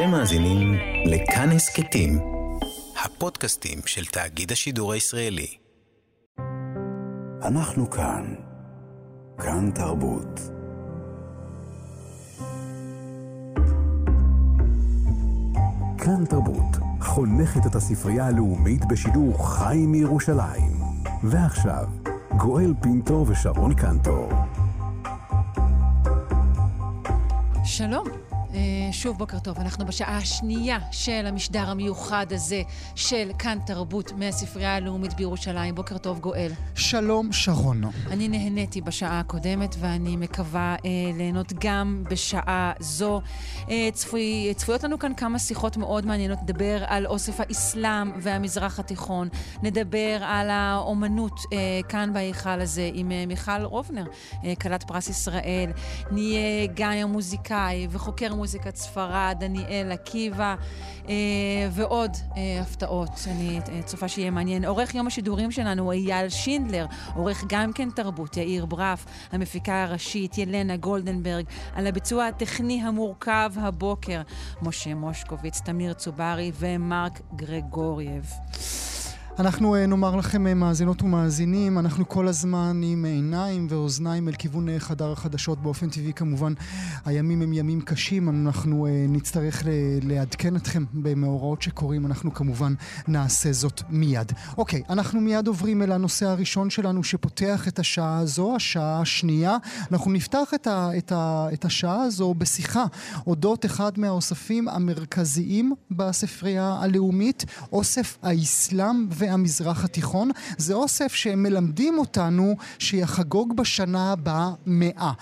אתם מאזינים לכאן הסכתים, הפודקאסטים של תאגיד השידור הישראלי. אנחנו כאן. כאן תרבות. כאן תרבות חונכת את הספרייה הלאומית בשידור חי מירושלים. ועכשיו, גואל פינטו ושרון קנטור. שלום. אה, שוב בוקר טוב, אנחנו בשעה השנייה של המשדר המיוחד הזה של כאן תרבות מהספרייה הלאומית בירושלים. בוקר טוב, גואל. שלום, שרון. אני נהניתי בשעה הקודמת ואני מקווה אה, ליהנות גם בשעה זו. אה, צפוי, צפויות לנו כאן כמה שיחות מאוד מעניינות. נדבר על אוסף האסלאם והמזרח התיכון. נדבר על האומנות אה, כאן בהיכל הזה עם אה, מיכל רובנר, אה, כלת פרס ישראל. יהיה גם המוזיקאי וחוקר מוזיקת ספרד, דניאל עקיבא, אה, ועוד אה, הפתעות. אני אה, צופה שיהיה מעניין. עורך יום השידורים שלנו אייל שינדלר, עורך גם כן תרבות, יאיר ברף, המפיקה הראשית, ילנה גולדנברג, על הביצוע הטכני המורכב הבוקר, משה מושקוביץ, תמיר צוברי ומרק גרגורייב. אנחנו uh, נאמר לכם, uh, מאזינות ומאזינים, אנחנו כל הזמן עם עיניים ואוזניים אל כיוון uh, חדר החדשות. באופן טבעי, כמובן, הימים הם ימים קשים, אנחנו נצטרך לעדכן אתכם במאורעות שקורים, אנחנו כמובן נעשה זאת מיד. אוקיי, אנחנו מיד עוברים אל הנושא הראשון שלנו שפותח את השעה הזו, השעה השנייה. אנחנו נפתח את, ה- את, ה- את השעה הזו בשיחה אודות אחד מהאוספים המרכזיים בספרייה הלאומית, אוסף האסלאם והמזרח התיכון. זה אוסף שמלמדים אותנו שיחגוג בשנה הבאה מאה.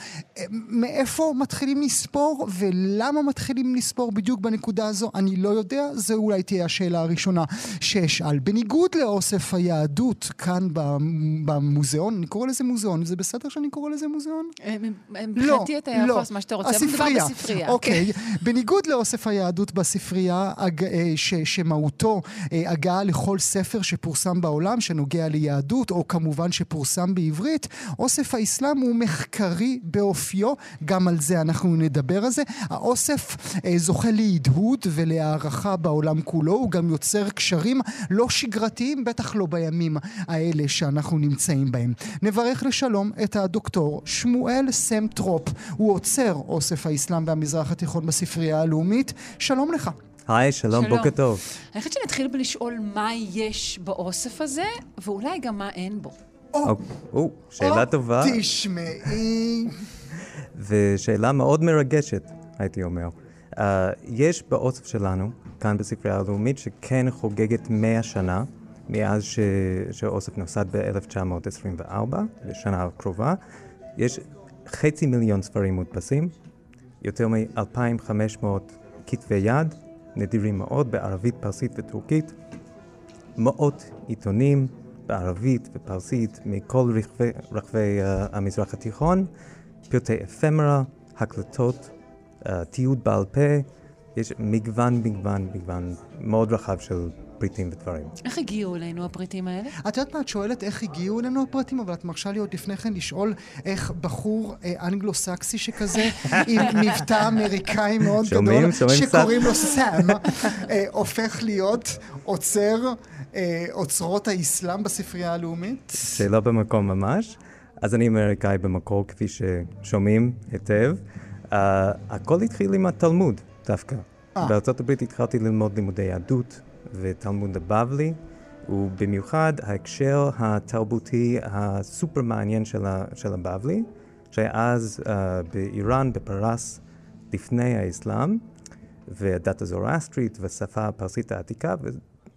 מאיפה מתחילים לספור ולמה מתחילים לספור בדיוק בנקודה הזו, אני לא יודע, זו אולי תהיה השאלה הראשונה שאשאל. בניגוד לאוסף היהדות כאן במוזיאון, אני קורא לזה מוזיאון, זה בסדר שאני קורא לזה מוזיאון? מבחינתי אתה יכול לעשות מה שאתה רוצה, הספרייה. אוקיי. בניגוד לאוסף היהדות בספרייה, שמהותו הגעה לכל ספר שפורסם בעולם שנוגע ליהדות, או כמובן שפורסם בעברית, אוסף האסלאם הוא מחקרי באופיו, גם על זה אנחנו נדבר על זה. האוסף אה, זוכה להדהוד ולהערכה בעולם כולו, הוא גם יוצר קשרים לא שגרתיים, בטח לא בימים האלה שאנחנו נמצאים בהם. נברך לשלום את הדוקטור שמואל סם תרופ, הוא אוצר אוסף האסלאם והמזרח התיכון בספרייה הלאומית. שלום לך. היי, שלום, שלום, בוקר טוב. אני חושבת שנתחיל בלשאול מה יש באוסף הזה, ואולי גם מה אין בו. או, או שאלה או, טובה. תשמעי. ושאלה מאוד מרגשת, הייתי אומר. Uh, יש באוסף שלנו, כאן בספרייה הלאומית, שכן חוגגת 100 שנה, מאז ש... שהאוסף נוסד ב-1924, בשנה הקרובה. יש חצי מיליון ספרים מודפסים, יותר מ-2,500 כתבי יד, נדירים מאוד בערבית, פרסית וטורקית, מאות עיתונים בערבית ופרסית מכל רחבי, רחבי uh, המזרח התיכון, פרטי אפמרה, הקלטות, uh, תיעוד בעל פה, יש מגוון, מגוון, מגוון מאוד רחב של פריטים ודברים. איך הגיעו אלינו הפריטים האלה? את יודעת מה, את שואלת איך הגיעו אלינו הפריטים, אבל את מרשה לי עוד לפני כן לשאול איך בחור אה, אנגלו-סקסי שכזה, עם מבטא אמריקאי מאוד שומעים, גדול, שומעים שקוראים לו סאם, אה, הופך להיות עוצר אה, אוצרות האסלאם בספרייה הלאומית? שאלה במקום ממש. אז אני אמריקאי במקור, כפי ששומעים היטב. Uh, הכל התחיל עם התלמוד דווקא. בארצות הברית התחלתי ללמוד לימודי יהדות, ותלמוד הבבלי, ובמיוחד ההקשר התרבותי הסופר מעניין של, ה, של הבבלי, שהיה אז uh, באיראן, בפרס, לפני האסלאם, והדת הזורסטרית והשפה הפרסית העתיקה,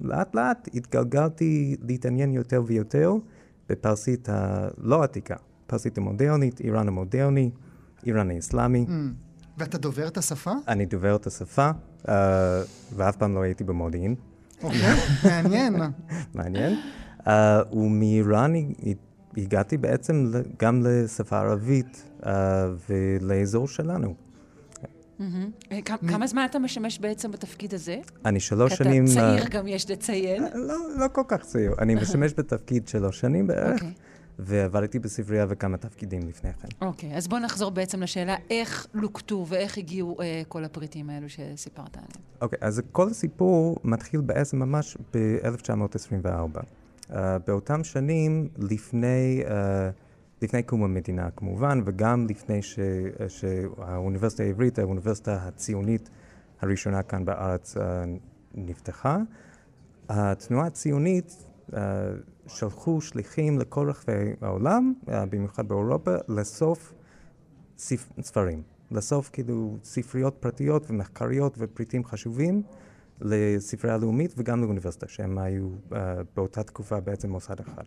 ולאט לאט התגלגלתי להתעניין יותר ויותר בפרסית הלא עתיקה, פרסית המודרנית, איראן המודרני, איראן האסלאמי. Mm. ואתה דובר את השפה? אני דובר את השפה, uh, ואף פעם לא הייתי במודיעין. אוקיי, מעניין. מעניין. Uh, ומאיראן הגעתי בעצם גם לשפה ערבית uh, ולאזור שלנו. כמה זמן אתה משמש בעצם בתפקיד הזה? אני שלוש שנים... אתה צעיר גם, יש לציין. לא, לא כל כך צעיר. אני משמש בתפקיד שלוש שנים בערך, ועבדתי בספרייה וכמה תפקידים לפני כן. אוקיי, אז בוא נחזור בעצם לשאלה איך לוקטו ואיך הגיעו אה, כל הפריטים האלו שסיפרת עליהם. אוקיי, אז כל הסיפור מתחיל בעצם ממש ב-1924. Uh, באותם שנים, לפני, uh, לפני קום המדינה כמובן, וגם לפני ש, שהאוניברסיטה העברית, האוניברסיטה הציונית הראשונה כאן בארץ, uh, נפתחה, התנועה הציונית uh, שלחו שליחים לכל רחבי העולם, uh, במיוחד באירופה, לאסוף ספרים. לאסוף כאילו ספריות פרטיות ומחקריות ופריטים חשובים לספרייה הלאומית וגם לאוניברסיטה, שהם היו uh, באותה תקופה בעצם מוסד אחד.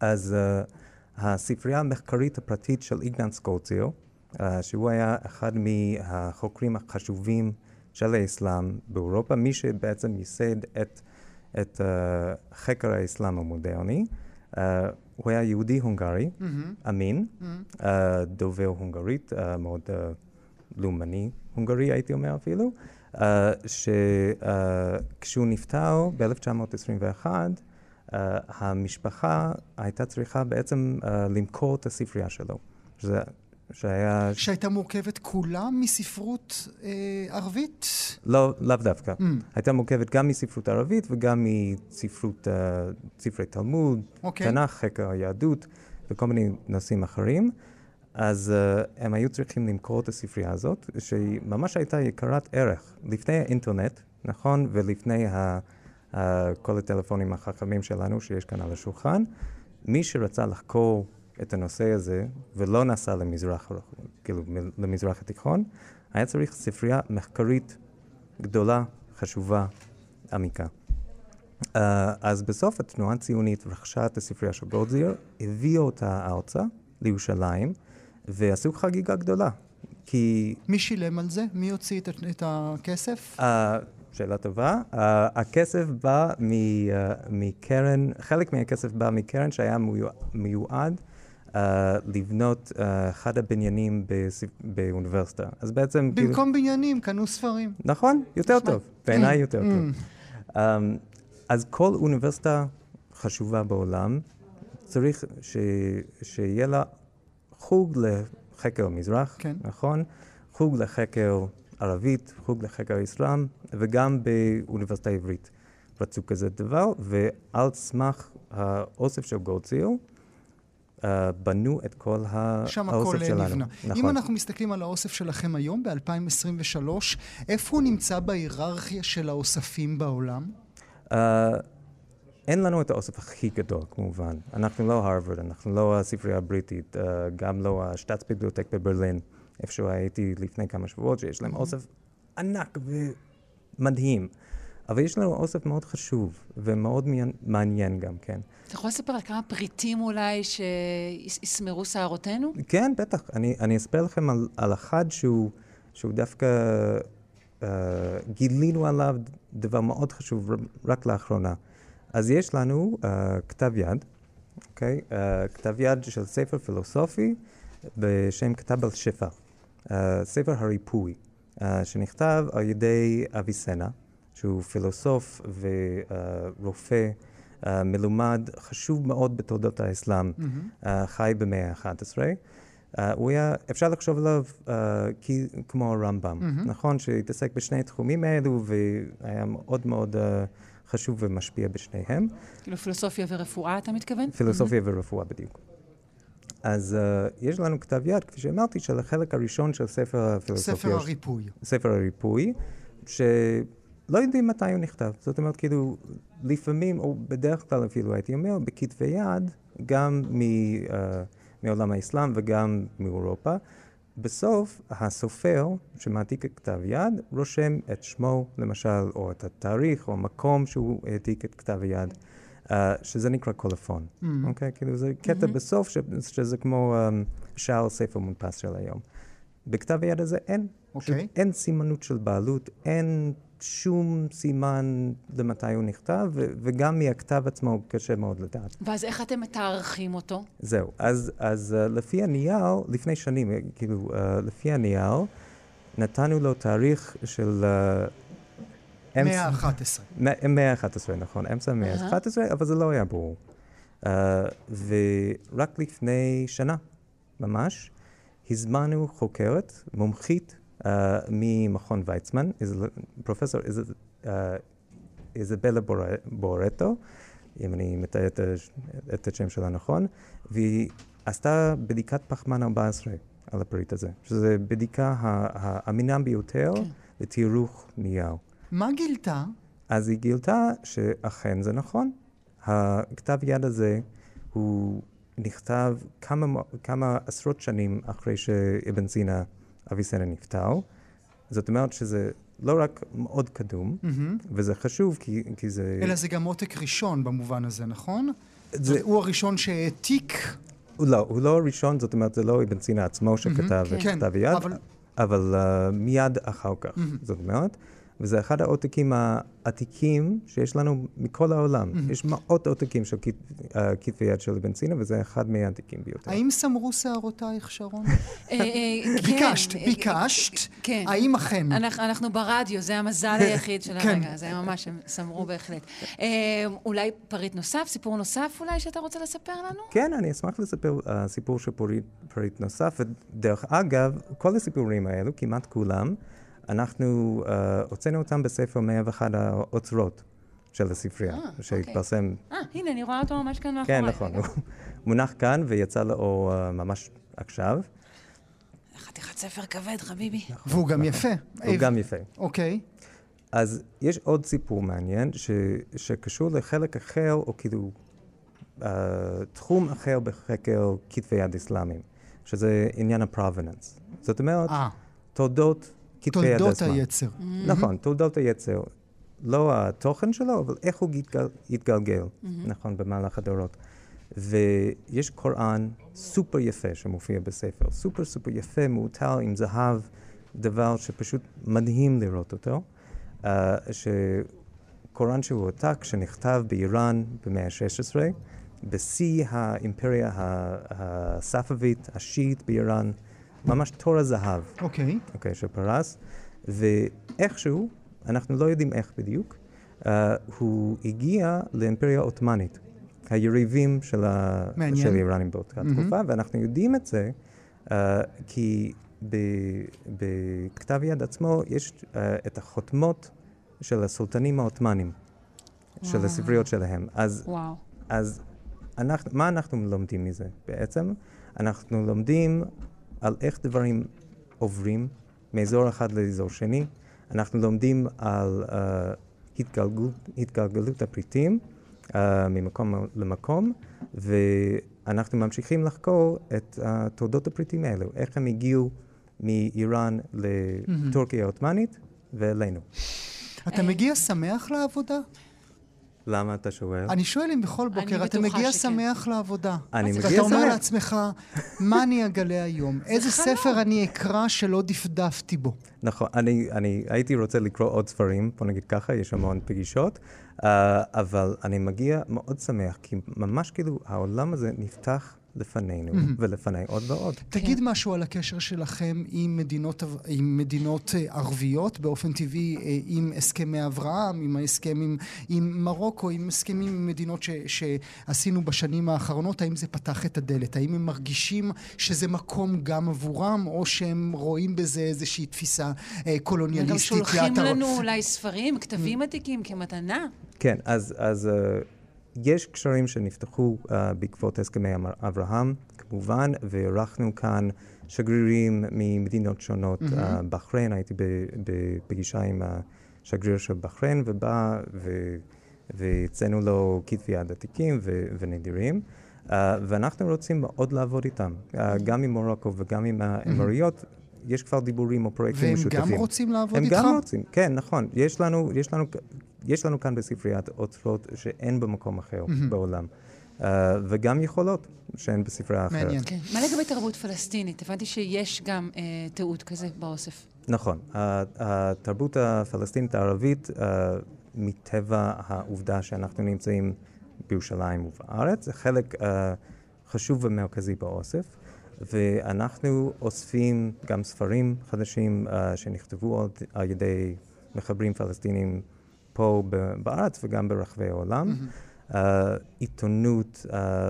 אז uh, הספרייה המחקרית הפרטית של איגנן סקוציו, uh, שהוא היה אחד מהחוקרים החשובים של האסלאם באירופה, מי שבעצם ייסד את, את uh, חקר האסלאם המודרני. Uh, הוא היה יהודי הונגרי, mm-hmm. אמין, mm-hmm. Uh, דובר הונגרית, uh, מאוד uh, לאומני הונגרי הייתי אומר אפילו, uh, שכשהוא uh, נפטר ב-1921, uh, המשפחה הייתה צריכה בעצם uh, למכור את הספרייה שלו. שזה שהיה... שהייתה מורכבת כולה מספרות אה, ערבית? לא, לאו דווקא. Mm. הייתה מורכבת גם מספרות ערבית וגם מספרות, uh, ספרי תלמוד, okay. אוקיי. תנ"ך, חקר היהדות וכל מיני נושאים אחרים. אז uh, הם היו צריכים למכור את הספרייה הזאת, שהיא ממש הייתה יקרת ערך. לפני האינטרנט, נכון? ולפני ה, uh, כל הטלפונים החכמים שלנו שיש כאן על השולחן, מי שרצה לחקור את הנושא הזה ולא נסע למזרח, כאילו, למזרח התיכון, היה צריך ספרייה מחקרית גדולה, חשובה, עמיקה. Uh, אז בסוף התנועה הציונית רכשה את הספרייה של גולדזיר, הביאה אותה ארצה, לירושלים, ועשו חגיגה גדולה. כי... מי שילם על זה? מי הוציא את, את הכסף? Uh, שאלה טובה. Uh, הכסף בא מ, uh, מקרן, חלק מהכסף בא מקרן שהיה מיועד uh, לבנות uh, אחד הבניינים באוניברסיטה. אז בעצם... במקום כאילו... בניינים קנו ספרים. נכון, יותר טוב. בעיניי יותר טוב. Um, אז כל אוניברסיטה חשובה בעולם, צריך ש... שיהיה לה חוג לחקר המזרח, כן. נכון? חוג לחקר ערבית, חוג לחקר אסלאם, וגם באוניברסיטה העברית רצו כזה דבר, ועל סמך האוסף של גולדסיר, uh, בנו את כל האוסף שלנו. שם הכל נבנה. נכון. אם אנחנו מסתכלים על האוסף שלכם היום, ב-2023, איפה הוא נמצא בהיררכיה של האוספים בעולם? Uh, אין לנו את האוסף הכי גדול, כמובן. אנחנו לא הרווארד, אנחנו לא הספרייה הבריטית, גם לא השטאצביבליוטק בברלין, איפשהו הייתי לפני כמה שבועות, שיש להם אוסף ענק ומדהים. אבל יש לנו אוסף מאוד חשוב ומאוד מעניין גם, כן. אתה יכול לספר על כמה פריטים אולי שיסמרו שערותינו? כן, בטח. אני, אני אספר לכם על, על אחד שהוא, שהוא דווקא uh, גילינו עליו דבר מאוד חשוב רק לאחרונה. אז יש לנו uh, כתב יד, אוקיי? Okay? Uh, כתב יד של ספר פילוסופי בשם כתב על שפע. Uh, ספר הריפוי, uh, שנכתב על ידי אביסנה. שהוא פילוסוף ורופא uh, מלומד חשוב מאוד בתולדות האסלאם, mm-hmm. uh, חי במאה ה-11. Uh, הוא היה, אפשר לחשוב עליו uh, כי, כמו הרמב"ם, mm-hmm. נכון? שהתעסק בשני התחומים האלו והיה מאוד מאוד uh, חשוב ומשפיע בשניהם. כאילו פילוסופיה ורפואה, אתה מתכוון? פילוסופיה mm-hmm. ורפואה, בדיוק. אז uh, יש לנו כתב יד, כפי שאמרתי, של החלק הראשון של ספר הפילוסופיה. ספר הריפוי. ספר הריפוי, ש... לא יודעים מתי הוא נכתב. זאת אומרת, כאילו, לפעמים, או בדרך כלל אפילו הייתי אומר, בכתבי יד, גם מ, uh, מעולם האסלאם וגם מאירופה, בסוף הסופר שמעתיק את כתב יד רושם את שמו, למשל, או את התאריך או המקום שהוא העתיק את כתב היד, uh, שזה נקרא קולפון. Mm. אוקיי? Mm. Okay? כאילו זה קטע mm-hmm. בסוף ש, שזה כמו um, שער ספר מונפס של היום. בכתב היד הזה אין. Okay. אוקיי. אין סימנות של בעלות, אין שום סימן למתי הוא נכתב, ו- וגם מהכתב עצמו קשה מאוד לדעת. ואז איך אתם מתארחים אותו? זהו, אז, אז uh, לפי הנייר, לפני שנים, אה, כאילו, uh, לפי הנייר, נתנו לו תאריך של... Uh, מאה ה-11. מאה ה-11, נכון, אמצע המאה ה-11, אבל זה לא היה ברור. ורק לפני שנה, ממש, הזמנו חוקרת, מומחית uh, ממכון ויצמן, פרופסור uh, איזבלה בורטו, אם אני מתאר את, השם שלה נכון, והיא עשתה בדיקת פחמן 14 על הפריט הזה, שזו בדיקה האמינה ביותר כן. לתיארוך נייר. מה גילתה? אז היא גילתה שאכן זה נכון. הכתב יד הזה הוא נכתב כמה, כמה עשרות שנים אחרי שאבן סינה אביסנה נפטר. זאת אומרת שזה לא רק מאוד קדום, mm-hmm. וזה חשוב כי, כי זה... אלא זה גם עותק ראשון במובן הזה, נכון? זה... הוא הראשון שהעתיק... לא, הוא לא הראשון, זאת אומרת, זה לא אבן סינה עצמו שכתב mm-hmm. את כן, כתב יד, אבל, אבל uh, מיד אחר כך, mm-hmm. זאת אומרת. וזה אחד העותקים העתיקים שיש לנו מכל העולם. Mm-hmm. יש מאות עותקים של אה, כתבי יד של בן סינה, וזה אחד מהעתיקים ביותר. האם סמרו שערותייך, שרון? אה, אה, ביקשת, כן, ביקשת. כן. האם אכן? אנחנו ברדיו, זה המזל היחיד של כן. הרגע, זה ממש, הם סמרו בהחלט. אולי פריט נוסף, סיפור נוסף אולי שאתה רוצה לספר לנו? כן, אני אשמח לספר סיפור של פריט נוסף. ודרך אגב, כל הסיפורים האלו, כמעט כולם, אנחנו uh, הוצאנו אותם בספר 101 האוצרות של הספרייה, אה, שהתפרסם. אה, הנה, אני רואה אותו ממש כאן מאחורי. כן, נכון, הוא מונח כאן ויצא לאור uh, ממש עכשיו. חתיכת ספר כבד, חביבי. נכון, והוא גם יפה. הוא גם יפה. אוקיי. אז יש עוד סיפור מעניין ש, שקשור לחלק אחר, או כאילו uh, תחום אחר בחקר כתבי יד אסלאמיים, שזה עניין הפרובננס. זאת אומרת, תולדות כתבי עצמם. תולדות היצר. Mm-hmm. נכון, תולדות היצר. לא התוכן שלו, אבל איך הוא יתגל, יתגלגל, mm-hmm. נכון, במהלך הדורות. ויש קוראן סופר יפה שמופיע בספר, סופר סופר יפה, מעוטר עם זהב, דבר שפשוט מדהים לראות אותו. Uh, שקוראן שהוא עותק, שנכתב באיראן במאה ה-16, בשיא האימפריה הספאבית, השיעית באיראן. ממש תור הזהב. אוקיי. Okay. אוקיי, okay, שפרס, ואיכשהו, אנחנו לא יודעים איך בדיוק, uh, הוא הגיע לאימפריה העות'מאנית, היריבים של, ה... של האיראנים באותה mm-hmm. תקופה, ואנחנו יודעים את זה uh, כי בכתב יד עצמו יש uh, את החותמות של הסולטנים העות'מאנים, של הספריות שלהם. אז, וואו. אז אנחנו, מה אנחנו לומדים מזה בעצם? אנחנו לומדים על איך דברים עוברים מאזור אחד לאזור שני. אנחנו לומדים על uh, התגלגלות, התגלגלות הפריטים uh, ממקום למקום, ואנחנו ממשיכים לחקור את uh, תולדות הפריטים האלו, איך הם הגיעו מאיראן לטורקיה העות'מאנית ואלינו. אתה מגיע שמח לעבודה? למה אתה שואל? אני שואל אם בכל בוקר אתה מגיע שכן. שמח לעבודה. אני מגיע שמח. ואתה אומר לעצמך, מה אני אגלה היום? איזה ספר אני אקרא שלא דפדפתי בו? נכון, אני, אני הייתי רוצה לקרוא עוד ספרים, בוא נגיד ככה, יש המון פגישות, uh, אבל אני מגיע מאוד שמח, כי ממש כאילו העולם הזה נפתח לפנינו mm-hmm. ולפני עוד ועוד. תגיד כן. משהו על הקשר שלכם עם מדינות, עם מדינות אה, ערביות, באופן טבעי אה, עם הסכמי אברהם, עם ההסכם עם, עם מרוקו, עם הסכמים עם מדינות ש, שעשינו בשנים האחרונות, האם זה פתח את הדלת? האם הם מרגישים שזה מקום גם עבורם, או שהם רואים בזה איזושהי תפיסה אה, קולוניאליסטית? וגם שולחים לנו אולי ספרים, כתבים עתיקים כמתנה. כן, אז... אז. יש קשרים שנפתחו uh, בעקבות הסכמי אברהם, כמובן, ואירחנו כאן שגרירים ממדינות שונות. Mm-hmm. Uh, בחריין, הייתי בפגישה עם השגריר של בחריין, ובא והצאנו לו כתבי יד עתיקים ונדירים. Uh, ואנחנו רוצים מאוד לעבוד איתם, uh, גם עם מורוקו וגם עם. Mm-hmm. יש כבר דיבורים או פרויקטים והם משותפים. והם גם רוצים לעבוד הם איתך? הם גם רוצים, כן, נכון. יש לנו, יש לנו יש לנו כאן בספריית אוצרות שאין במקום אחר mm-hmm. בעולם. Uh, וגם יכולות שאין בספרייה אחרת. מעניין. כן. מה לגבי תרבות פלסטינית? הבנתי שיש גם uh, תיעוד כזה באוסף. נכון. התרבות הפלסטינית הערבית, uh, מטבע העובדה שאנחנו נמצאים בירושלים ובארץ, זה חלק uh, חשוב ומרכזי באוסף. ואנחנו אוספים גם ספרים חדשים uh, שנכתבו על ידי מחברים פלסטינים פה בארץ וגם ברחבי העולם. Mm-hmm. עיתונות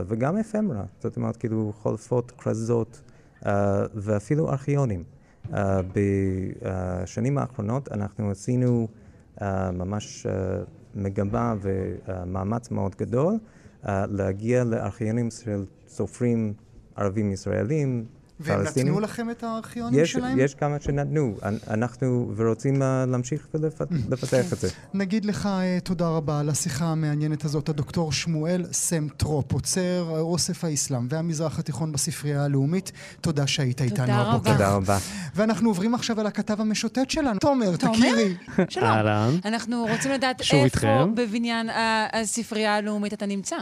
וגם אפמרה, זאת אומרת, כאילו חולפות כרזות ואפילו ארכיונים. בשנים האחרונות אנחנו עשינו ממש מגמה ומאמץ מאוד גדול להגיע לארכיונים של סופרים ערבים ישראלים, והם נתנו לכם את הארכיונים יש, שלהם? יש כמה שנתנו, אנחנו ורוצים uh, להמשיך ולפתח את זה. נגיד לך uh, תודה רבה על השיחה המעניינת הזאת, הדוקטור שמואל סם טרופ, עוצר אוסף האסלאם והמזרח התיכון בספרייה הלאומית. תודה שהיית איתנו הבוקר. תודה רבה. ואנחנו עוברים עכשיו על הכתב המשוטט שלנו. תומר, תכירי. שלום. אנחנו רוצים לדעת איפה בבניין הספרייה הלאומית אתה נמצא.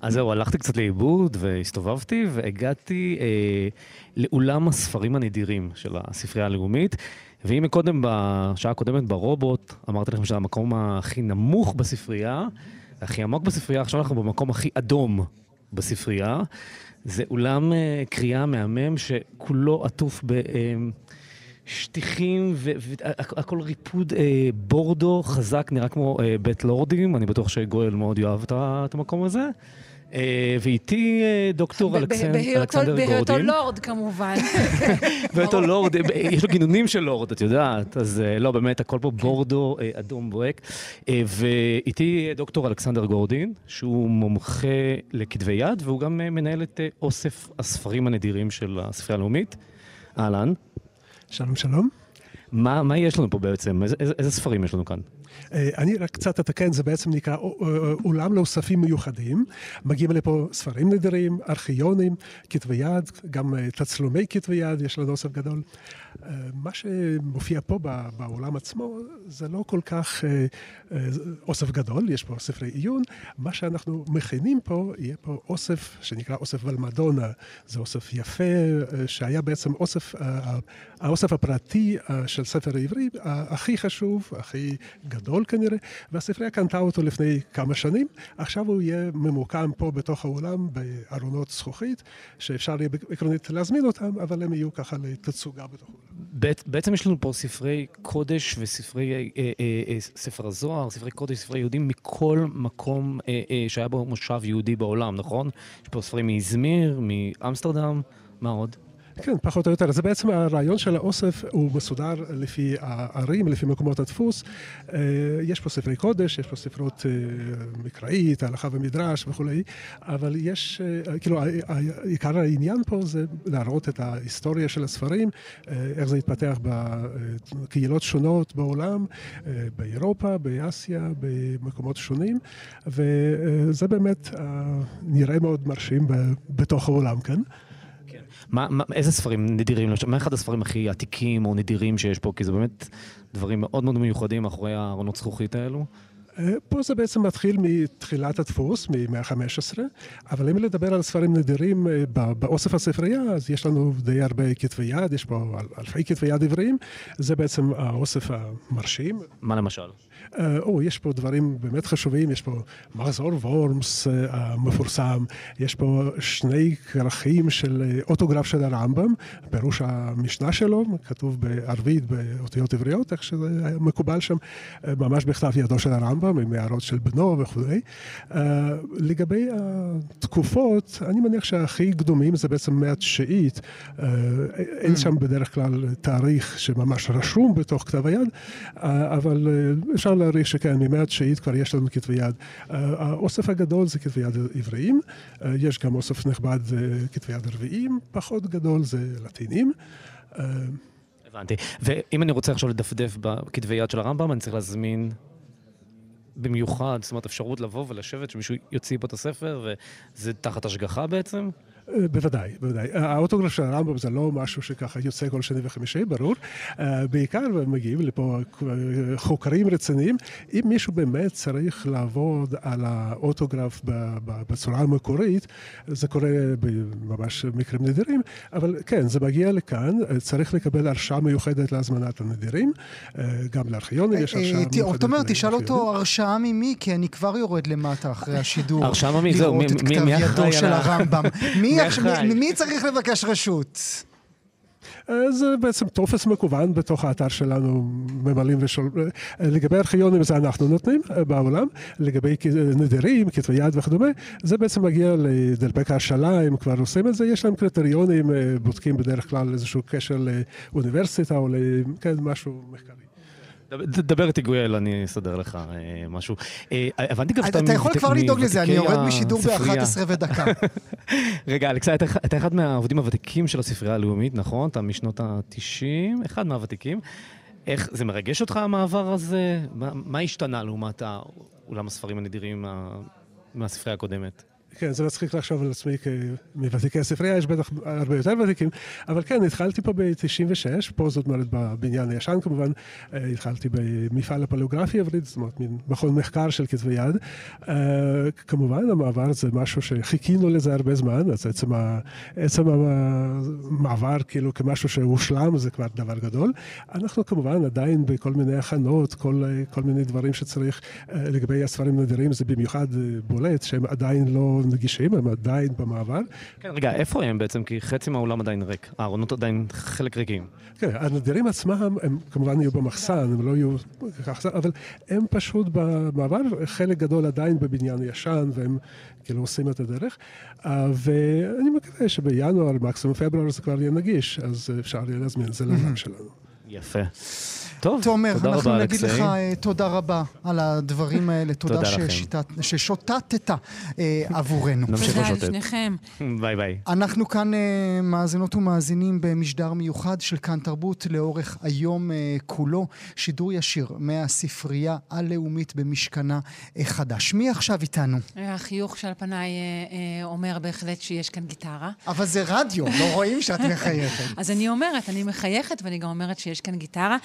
אז זהו, הלכתי קצת לאיבוד והסתובבתי והגעתי אה, לאולם הספרים הנדירים של הספרייה הלאומית. ואם קודם, בשעה הקודמת ברובוט, אמרתי לכם שזה המקום הכי נמוך בספרייה, הכי עמוק בספרייה, עכשיו אנחנו במקום הכי אדום בספרייה. זה אולם אה, קריאה מהמם שכולו עטוף ב... אה, שטיחים והכל ריפוד אה, בורדו חזק, נראה כמו אה, בית לורדים, אני בטוח שגואל מאוד יאהב את המקום הזה. אה, ואיתי אה, דוקטור אלכסנדר גורדין. בהיותו לורד כמובן. בהיותו לורד, אה, יש לו גינונים של לורד, את יודעת, אז לא, באמת, הכל פה בורדו אדום בוהק. ואיתי דוקטור אלכסנדר גורדין, שהוא מומחה לכתבי יד, והוא גם מנהל את אוסף הספרים הנדירים של הספרייה הלאומית. אהלן. שלום, שלום. מה, מה יש לנו פה בעצם? איזה, איזה, איזה ספרים יש לנו כאן? אה, אני רק קצת אתקן, זה בעצם נקרא אולם לאוספים מיוחדים. מגיעים לפה ספרים נדירים, ארכיונים, כתבי יד, גם אה, תצלומי כתבי יד, יש לנו אוסף גדול. אה, מה שמופיע פה בעולם עצמו זה לא כל כך אוסף גדול, יש פה ספרי עיון. מה שאנחנו מכינים פה, יהיה פה אוסף שנקרא אוסף ולמדונה. זה אוסף יפה, שהיה בעצם אוסף, האוסף הפרטי של ספר העברי הכי חשוב, הכי גדול כנראה, והספרייה קנתה אותו לפני כמה שנים. עכשיו הוא יהיה ממוקם פה בתוך האולם בארונות זכוכית, שאפשר יהיה עקרונית להזמין אותם, אבל הם יהיו ככה לתצוגה בתוך. בעצם יש לנו פה ספרי קודש וספרי, אה, אה, אה, ספר הזוהר, ספרי קודש, ספרי יהודים מכל מקום שהיה בו מושב יהודי בעולם, נכון? יש פה ספרים מאזמיר, מאמסטרדם, מה עוד? כן, פחות או יותר. זה בעצם הרעיון של האוסף, הוא מסודר לפי הערים, לפי מקומות הדפוס. אה, יש פה ספרי קודש, יש פה ספרות אה, מקראית, הלכה ומדרש וכולי, אבל יש, אה, כאילו, עיקר העניין פה זה להראות את ההיסטוריה של הספרים, איך זה התפתח בקהילות שונות בעולם, באירופה, באסיה, במקומות שונים, וזה באמת נראה מאוד מרשים בתוך העולם, כן? מה, מה, איזה ספרים נדירים? מה אחד הספרים הכי עתיקים או נדירים שיש פה? כי זה באמת דברים מאוד מאוד מיוחדים מאחורי הארונות זכוכית האלו. אה, פה זה בעצם מתחיל מתחילת הדפוס, מ 15 אבל אם לדבר על ספרים נדירים אה, באוסף הספרייה, אז יש לנו די הרבה כתבי יד, יש פה אלפי כתבי יד עבריים, זה בעצם האוסף המרשים. מה למשל? אה, או, יש פה דברים באמת חשובים, יש פה מחזור וורמס המפורסם, יש פה שני כרכים של אוטוגרף של הרמב"ם, פירוש המשנה שלו, כתוב בערבית באותיות עבריות, איך שזה מקובל שם, ממש בכתב ידו של הרמב"ם. הרמב"ם, עם הערות של בנו וכולי. Uh, לגבי התקופות, אני מניח שהכי קדומים זה בעצם מאה התשיעית. אין mm. שם בדרך כלל תאריך שממש רשום בתוך כתב היד, אבל אפשר להעריך שכן, ממאה התשיעית כבר יש לנו כתבי יד. Uh, האוסף הגדול זה כתבי יד עבריים, uh, יש גם אוסף נכבד כתבי יד רביעיים, פחות גדול זה לטינים. הבנתי. ואם אני רוצה עכשיו לדפדף בכתבי יד של הרמב"ם, אני צריך להזמין במיוחד, זאת אומרת, אפשרות לבוא ולשבת, שמישהו יוציא פה את הספר, וזה תחת השגחה בעצם? אה, בוודאי, בוודאי. האוטוגרף של הרמב"ם זה לא משהו שככה יוצא כל שני וחמישי, ברור. אה, בעיקר מגיעים לפה חוקרים רציניים. אם מישהו באמת צריך לעבוד על האוטוגרף בצורה המקורית, זה קורה ממש במקרים נדירים, אבל כן, זה מגיע לכאן, צריך לקבל הרשאה מיוחדת להזמנת הנדירים, אה, גם לארכיונים יש הרשאה מיוחדת. תומר, תשאל אותו הרשאה ממי, כי אני כבר יורד למטה אחרי השידור. הרשאה ממי, זהו, מי אחראי על... לראות את כתב ידו של הרמב"ם. מי מי צריך לבקש רשות? אה, זה בעצם טופס מקוון בתוך האתר שלנו, ממלאים ושול... אה, לגבי ארכיונים זה אנחנו נותנים בעולם, לגבי נדירים, כתבי יד וכדומה, זה בעצם מגיע לדלבק ההשאלה, הם כבר עושים את זה, יש להם קריטריונים, בודקים בדרך כלל איזשהו קשר לאוניברסיטה או למשהו כן, מחקרי. דבר איתי גואל, אני אסדר לך אה, משהו. אה, הבנתי גם שאתה אתה יכול כבר לדאוג לזה, אני יורד משידור ב-11 ודקה. רגע, אלכסה, אתה אחד מהעובדים הוותיקים של הספרייה הלאומית, נכון? אתה משנות ה-90, אחד מהוותיקים. איך, זה מרגש אותך המעבר הזה? מה השתנה לעומת אולם הספרים הנדירים מהספרייה הקודמת? כן, זה מצחיק לחשוב על עצמי מוותיקי הספרייה, יש בטח הרבה יותר ותיקים, אבל כן, התחלתי פה ב-96, פה זאת אומרת בבניין הישן כמובן, אה, התחלתי במפעל הפלוגרפיה העברית, זאת אומרת, מין מכון מחקר של כתבי יד. אה, כמובן, המעבר זה משהו שחיכינו לזה הרבה זמן, אז עצם, ה, עצם המעבר כאילו כמשהו שהושלם זה כבר דבר גדול. אנחנו כמובן עדיין בכל מיני הכנות, כל, כל מיני דברים שצריך, אה, לגבי הספרים נדירים זה במיוחד בולט, שהם עדיין לא... נגישים, הם עדיין במעבר. כן, רגע, איפה הם בעצם? כי חצי מהאולם עדיין ריק. הארונות עדיין חלק ריקים. כן, הנדירים עצמם, הם כמובן יהיו במחסן, הם לא יהיו ככה, אבל הם פשוט במעבר, חלק גדול עדיין בבניין ישן, והם כאילו עושים את הדרך. אה, ואני מקווה שבינואר, מקסימום פברואר זה כבר יהיה נגיש, אז אפשר יהיה להזמין את זה לעולם שלנו. יפה. טוב, תומר, תודה רבה, אנחנו נגיד לך uh, תודה רבה על הדברים האלה, תודה, תודה ששיטת, ששוטטת uh, עבורנו. נמשיך לשוטט. תודה לשניכם. ביי ביי. אנחנו כאן uh, מאזינות ומאזינים במשדר מיוחד של כאן תרבות לאורך היום כולו, שידור ישיר מהספרייה הלאומית במשכנה חדש. מי עכשיו איתנו? החיוך שעל פניי אומר בהחלט שיש כאן גיטרה. אבל זה רדיו, לא רואים שאת מחייכת. אז אני אומרת, אני מחייכת ואני גם אומרת שיש כאן גיטרה.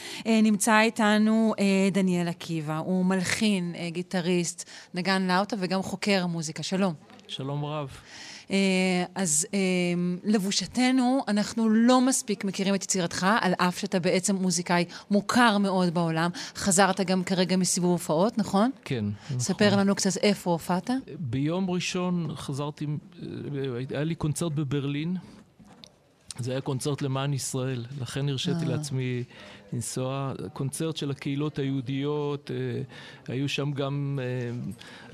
נמצא איתנו אה, דניאל עקיבא, הוא מלחין, אה, גיטריסט, נגן לאוטה וגם חוקר מוזיקה. שלום. שלום רב. אה, אז לבושתנו, אנחנו לא מספיק מכירים את יצירתך, על אף שאתה בעצם מוזיקאי מוכר מאוד בעולם. חזרת גם כרגע מסיבוב הופעות, נכון? כן, נכון. ספר לנו קצת איפה הופעת. ביום ראשון חזרתי, היה לי קונצרט בברלין. זה היה קונצרט למען ישראל, לכן הרשיתי לעצמי לנסוע, קונצרט של הקהילות היהודיות, אה, היו שם גם אה,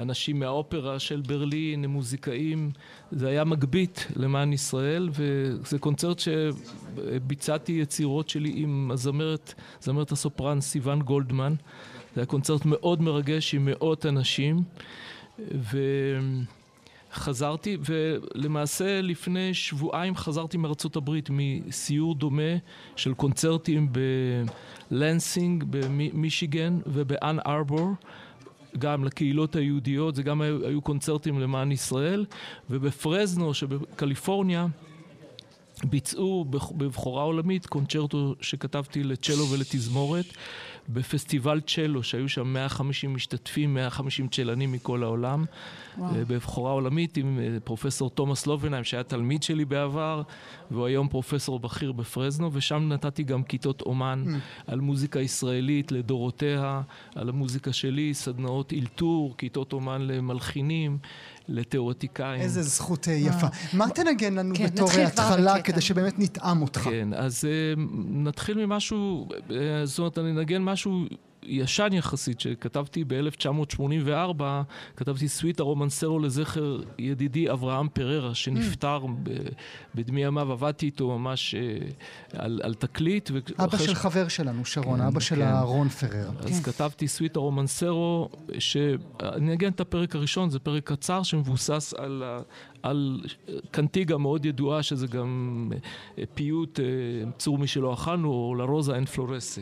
אנשים מהאופרה של ברלין, מוזיקאים, זה היה מגבית למען ישראל, וזה קונצרט שביצעתי יצירות שלי עם הזמרת, זמרת הסופרן סיוון גולדמן, זה היה קונצרט מאוד מרגש עם מאות אנשים, ו... חזרתי, ולמעשה לפני שבועיים חזרתי מארצות הברית מסיור דומה של קונצרטים בלנסינג, במישיגן ובאן ארבור. גם לקהילות היהודיות, זה גם היו, היו קונצרטים למען ישראל, ובפרזנו שבקליפורניה ביצעו בבחורה עולמית קונצ'רטו שכתבתי לצ'לו ולתזמורת בפסטיבל צ'לו, שהיו שם 150 משתתפים, 150 צ'לנים מכל העולם, וואו. אה, בבחורה עולמית עם אה, פרופסור תומאס לובנהיים, שהיה תלמיד שלי בעבר, והוא היום פרופסור בכיר בפרזנו, ושם נתתי גם כיתות אומן mm. על מוזיקה ישראלית לדורותיה, על המוזיקה שלי, סדנאות אלתור, כיתות אומן למלחינים. לתיאורטיקאים. איזה זכות אה, יפה. מה תנגן לנו כן, בתור התחלה, כדי שבאמת נטעם אותך? כן, אז נתחיל ממשהו, זאת אומרת, אני אנגן משהו ישן יחסית, שכתבתי ב-1984, כתבתי סוויטה רומנסרו לזכר ידידי אברהם פררה, שנפטר mm. בדמי ימיו, עבדתי איתו ממש אה, על, על תקליט. אבא של ש... חבר שלנו, שרון, כן, אבא כן. של אהרון פררה. אז כן. כתבתי סוויטה רומנסרו, שאני אגן את הפרק הראשון, זה פרק קצר שמבוסס על... על קנטיגה מאוד ידועה, שזה גם אה, פיוט, אה, צור מי שלא אכלנו, או לרוזה אין פלורסה.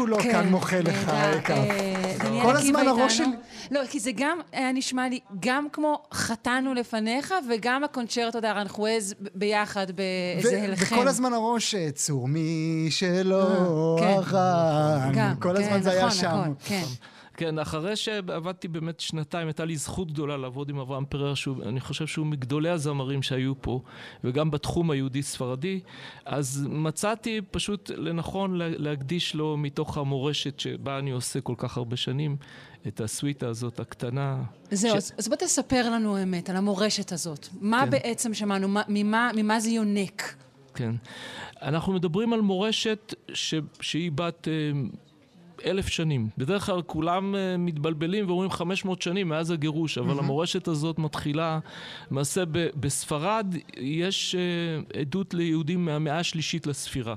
כולו כן, כאן מוחה לך. אקה. אה, כל הזמן הראש. שלי- לא, כי זה גם היה נשמע לי גם כמו חטאנו לפניך, וגם הקונצ'רטו דארנחווז ב- ביחד באיזה הלחם. וכל הזמן הראש, אה, צור מי שלא אה, כן. אכל. גם, כל כן, הזמן זה היה נכון, שם. כן. אחרי שעבדתי באמת שנתיים, הייתה לי זכות גדולה לעבוד עם אברהם פרר, שאני חושב שהוא מגדולי הזמרים שהיו פה, וגם בתחום היהודי-ספרדי, אז מצאתי פשוט לנכון לה- להקדיש לו מתוך המורשת שבה אני עושה כל כך הרבה שנים, את הסוויטה הזאת הקטנה. זהו, ש- אז, אז בוא תספר לנו אמת על המורשת הזאת. מה כן. בעצם שמענו? מה, ממה, ממה זה יונק? כן. אנחנו מדברים על מורשת ש... שהיא בת אה, אלף שנים. בדרך כלל כולם אה, מתבלבלים ואומרים 500 שנים מאז הגירוש, אבל המורשת הזאת מתחילה, למעשה ב... בספרד יש אה, עדות ליהודים מהמאה השלישית לספירה.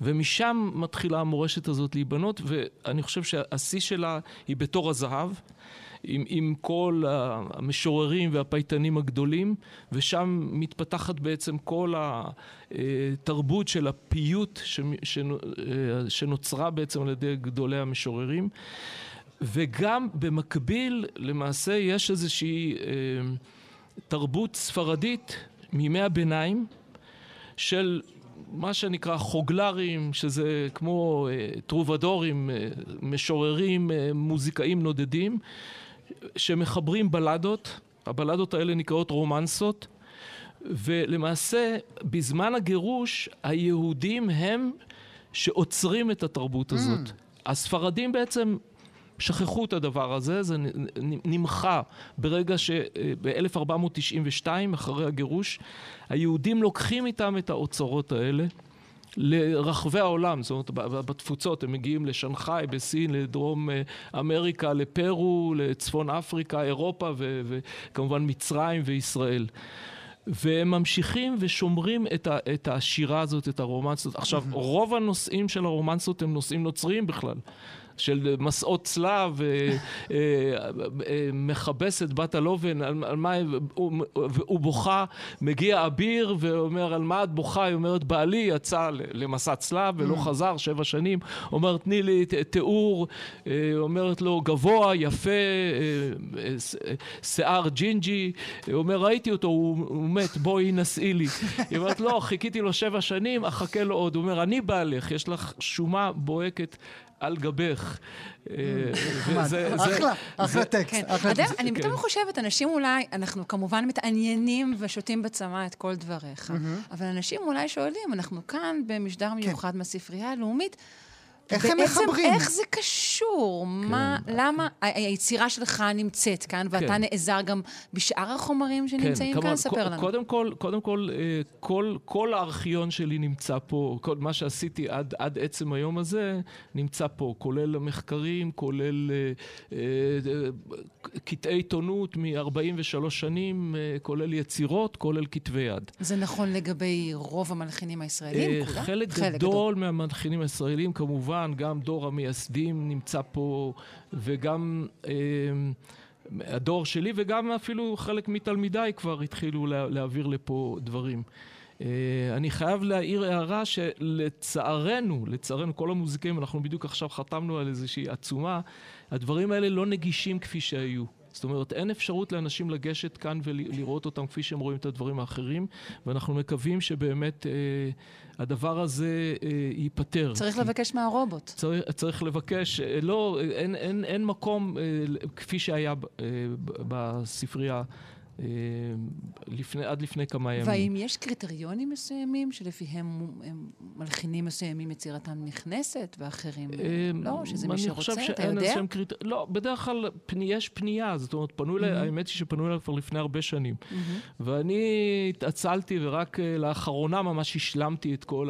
ומשם מתחילה המורשת הזאת להיבנות, ואני חושב שהשיא שלה היא בתור הזהב. עם, עם כל המשוררים והפייטנים הגדולים, ושם מתפתחת בעצם כל התרבות של הפיוט שנוצרה בעצם על ידי גדולי המשוררים. וגם במקביל, למעשה, יש איזושהי אה, תרבות ספרדית מימי הביניים של מה שנקרא חוגלרים, שזה כמו אה, טרובדורים, אה, משוררים, אה, מוזיקאים נודדים, שמחברים בלדות, הבלדות האלה נקראות רומנסות, ולמעשה בזמן הגירוש היהודים הם שעוצרים את התרבות הזאת. הספרדים בעצם שכחו את הדבר הזה, זה נמחה ברגע שב-1492, אחרי הגירוש, היהודים לוקחים איתם את האוצרות האלה. לרחבי העולם, זאת אומרת בתפוצות, הם מגיעים לשנגחאי, בסין, לדרום אה, אמריקה, לפרו, לצפון אפריקה, אירופה ו- וכמובן מצרים וישראל. והם ממשיכים ושומרים את, ה- את השירה הזאת, את הרומנסות. עכשיו, רוב הנושאים של הרומנסות הם נושאים נוצריים בכלל. של מסעות צלב, אה, אה, אה, מכבסת בת הלובן, על, על מה, הוא, הוא בוכה, מגיע אביר ואומר על מה את בוכה, היא אומרת בעלי יצא למסע צלב ולא חזר שבע שנים, אומרת תני לי תיאור, אומרת לו גבוה, יפה, שיער ג'ינג'י, הוא אומר ראיתי אותו, הוא, הוא מת, בואי נשאי לי. היא אומרת לא, חיכיתי לו שבע שנים, אחכה לו עוד. הוא אומר אני בעלך, יש לך שומה בוהקת. על גבך. אה, אחלה, אחלה טקסט. כן. טקסט. אני כן. פתאום חושבת, אנשים אולי, אנחנו כמובן מתעניינים ושותים בצמא את כל דבריך, אבל אנשים אולי שואלים, אנחנו כאן במשדר מיוחד מהספרייה הלאומית, איך הם מחברים? איך זה קשור? מה, למה ה- היצירה שלך נמצאת כאן, ואתה כן. נעזר גם בשאר החומרים שנמצאים כאן? כמובן, ספר ק- לנו. קודם כל, קודם כל, אה, כל, כל הארכיון שלי נמצא פה, כל מה שעשיתי עד, עד עצם היום הזה נמצא פה, כולל המחקרים, כולל אה, אה, אה, קטעי עיתונות מ-43 שנים, אה, כולל יצירות, כולל כתבי יד. זה נכון לגבי רוב המלחינים הישראלים, אה, כולם? חלק גדול מהמלחינים הישראלים, כמובן, גם דור המייסדים נמצא פה, וגם אה, הדור שלי, וגם אפילו חלק מתלמידיי כבר התחילו לה, להעביר לפה דברים. אה, אני חייב להעיר הערה שלצערנו, לצערנו, כל המוזיקאים, אנחנו בדיוק עכשיו חתמנו על איזושהי עצומה, הדברים האלה לא נגישים כפי שהיו. זאת אומרת, אין אפשרות לאנשים לגשת כאן ולראות אותם כפי שהם רואים את הדברים האחרים, ואנחנו מקווים שבאמת אה, הדבר הזה אה, ייפתר. צריך לבקש מהרובוט. צריך, צריך לבקש, אה, לא, אין, אין, אין מקום אה, כפי שהיה אה, בספרייה לפני, עד לפני כמה ימים. והאם יש קריטריונים מסוימים שלפיהם הם, מלחינים מסוימים יצירתם נכנסת ואחרים אה, לא? שזה מי שרוצה, אני חושב אתה שאין יודע? קריט... לא, בדרך כלל פני, יש פנייה, זאת אומרת, פנו אליי, האמת היא שפנו אליי כבר לפני הרבה שנים. ואני התעצלתי ורק אה, לאחרונה ממש השלמתי את כל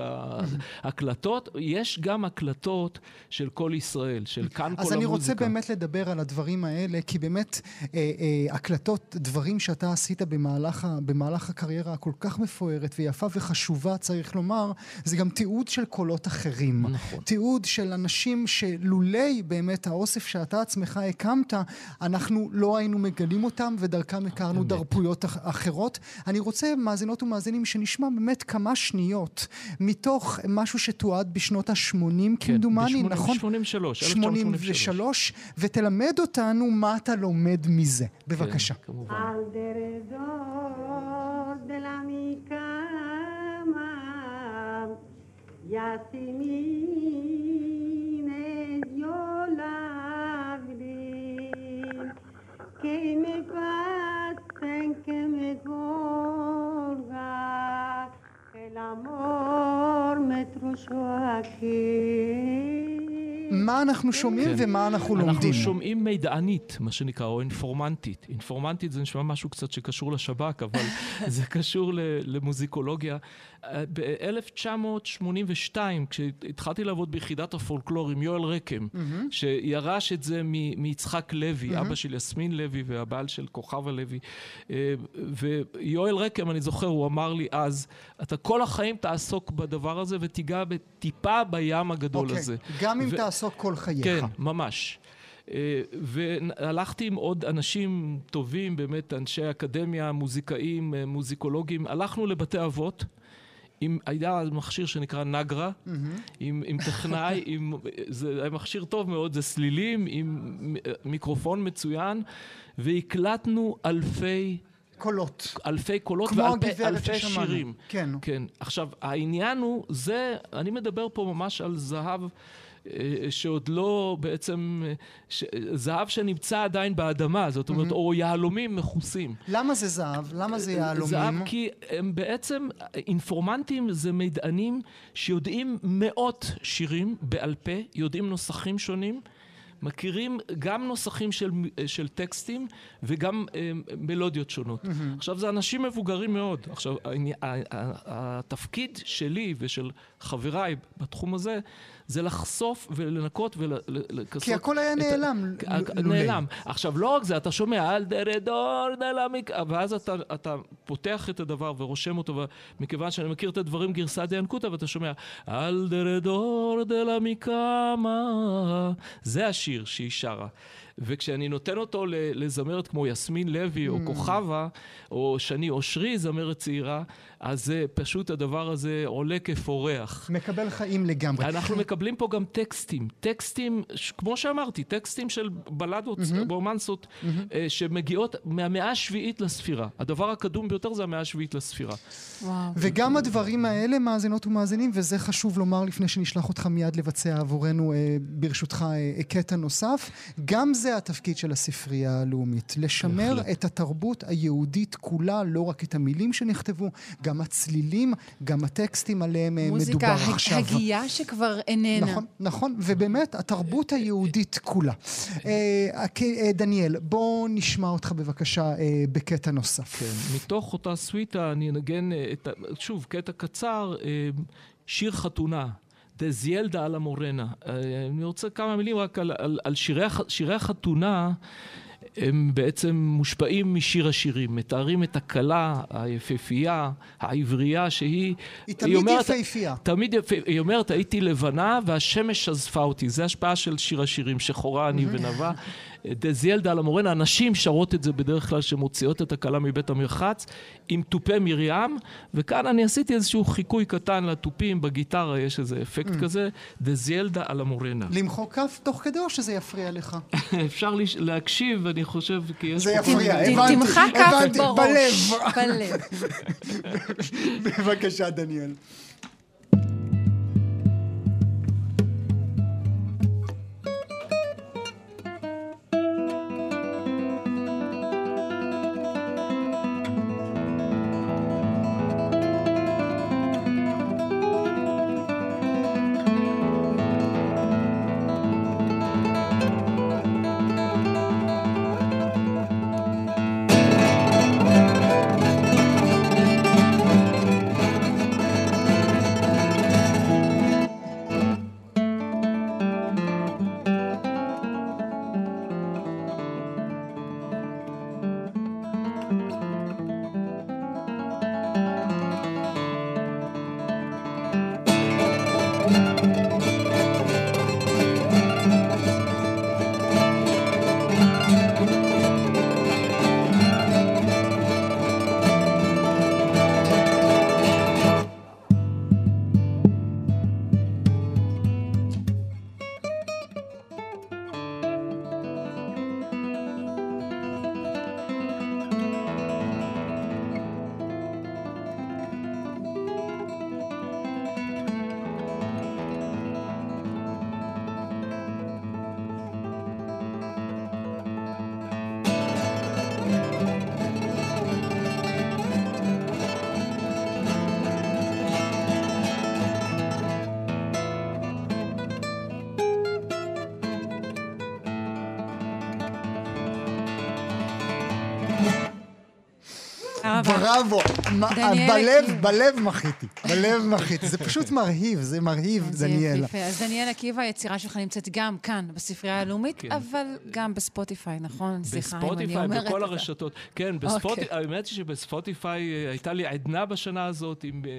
ההקלטות. יש גם הקלטות של כל ישראל, של כאן כל המוזיקה. אז אני רוצה באמת לדבר על הדברים האלה, כי באמת אה, אה, הקלטות, דברים שאתה שאתה עשית במהלך, ה, במהלך הקריירה הכל כך מפוארת ויפה וחשובה, צריך לומר, זה גם תיעוד של קולות אחרים. נכון. תיעוד של אנשים שלולי באמת האוסף שאתה עצמך הקמת, אנחנו לא היינו מגלים אותם ודרכם הכרנו אמת. דרפויות אח- אחרות. אני רוצה, מאזינות ומאזינים, שנשמע באמת כמה שניות מתוך משהו שתועד בשנות ה-80 כמדומני, ב- נכון? 83, 83, ותלמד אותנו מה אתה לומד מזה. בבקשה. כן, כמובן. Alrededor de la mi cama. Yasmines yo la que me pasen que me colga el amor me trozó aquí מה אנחנו שומעים כן. ומה אנחנו לומדים. אנחנו שומעים מידענית, מה שנקרא, או אינפורמנטית. אינפורמנטית זה נשמע משהו קצת שקשור לשב"כ, אבל זה קשור למוזיקולוגיה. ב-1982, כשהתחלתי לעבוד ביחידת הפולקלור עם יואל רקם, שירש את זה מיצחק לוי, אבא של יסמין לוי והבעל של כוכבה לוי, אה, ויואל רקם, אני זוכר, הוא אמר לי אז, אתה כל החיים תעסוק בדבר הזה ותיגע טיפה בים הגדול אוקיי, הזה. גם אם ו- תעסוק כל חייך. כן, ממש. אה, והלכתי עם עוד אנשים טובים, באמת אנשי אקדמיה, מוזיקאים, אה, מוזיקולוגים. הלכנו לבתי אבות. עם, היה מכשיר שנקרא נגרה, עם, עם טכנאי, עם, זה היה מכשיר טוב מאוד, זה סלילים, עם מיקרופון מצוין, והקלטנו אלפי, קולות. אלפי קולות ואלפי. שירים. כן. כן. עכשיו, העניין הוא, זה, אני מדבר פה ממש על זהב שעוד לא בעצם, אה, ש, זהב שנמצא עדיין באדמה, זאת אומרת, או יהלומים מכוסים. למה זה זהב? למה זה יהלומים? זהב כי הם בעצם, אינפורמנטים זה מידענים שיודעים מאות שירים בעל פה, יודעים נוסחים שונים. מכירים גם נוסחים של, של טקסטים וגם אה, מלודיות שונות. Mm-hmm. עכשיו, זה אנשים מבוגרים מאוד. עכשיו, התפקיד שלי ושל חבריי בתחום הזה, זה לחשוף ולנקות ולכסות... כי הכל היה נעלם. נעלם. עכשיו, לא רק זה, אתה שומע, אל דרדור דלמיק, ואז אתה, אתה פותח את הדבר ורושם אותו, מכיוון שאני מכיר את הדברים גרסא דיאנקותא, ואתה שומע, אל דרדור דלמיקמה, זה השיר שהיא שרה. וכשאני נותן אותו לזמרת כמו יסמין לוי, או כוכבה, או שני אושרי, זמרת צעירה, אז זה פשוט הדבר הזה עולה כפורח. מקבל חיים לגמרי. אנחנו מקבלים פה גם טקסטים, טקסטים, ש- כמו שאמרתי, טקסטים של בלדות, רומנסות, אה, שמגיעות מהמאה השביעית לספירה. הדבר הקדום ביותר זה המאה השביעית לספירה. וואו. וגם הדברים האלה, מאזינות ומאזינים, וזה חשוב לומר לפני שנשלח אותך מיד לבצע עבורנו, אה, ברשותך, אה, קטע נוסף, גם זה התפקיד של הספרייה הלאומית. לשמר. את התרבות היהודית כולה, לא רק את המילים שנכתבו, גם הצלילים, גם הטקסטים עליהם אה, מוזיקה, מדובר הג- עכשיו. הגייה שכבר איננה. נכון, נכון, ובאמת, התרבות היהודית כולה. אה, אה, דניאל, בוא נשמע אותך בבקשה בקטע נוסף. כן. מתוך אותה סוויטה אני אנגן, שוב, קטע קצר, שיר חתונה. דזיילדה על המורנה. אני רוצה כמה מילים רק על, על, על שירי, הח- שירי החתונה. הם בעצם מושפעים משיר השירים, מתארים את הכלה היפהפייה, העברייה, שהיא... היא תמיד אומרת- יפהפייה. תמיד יפה, היא אומרת, הייתי לבנה והשמש שזפה אותי. זה השפעה של שיר השירים, שחורה אני ונבה. דזיילדה על המורנה, הנשים שרות את זה בדרך כלל, שמוציאות את הכלה מבית המרחץ, עם תופי מרים, וכאן אני עשיתי איזשהו חיקוי קטן לתופים, בגיטרה יש איזה אפקט כזה, דזיילדה על המורנה. למחוא כף תוך כדי או שזה יפריע לך? אפשר לש- להקשיב, אני חושב, כי יש זה פה... יפריע, הבנתי, תמחא כף הבנתי, בראש. בלב. בלב. בבקשה, דניאל. תודה דניאלה, בלב. בלב מחיתי. בלב מחיתי. זה פשוט מרהיב, זה מרהיב, זה דניאלה. אז דניאל עקיבא, היצירה שלך נמצאת גם כאן, בספרייה הלאומית, כן. אבל גם בספוטיפיי, נכון? סליחה אם אני בספוטיפיי, אומרת. בכל את זה. הרשתות. כן, אוקיי. בספוטיפיי, האמת היא שבספוטיפיי אה, הייתה לי עדנה בשנה הזאת עם אה,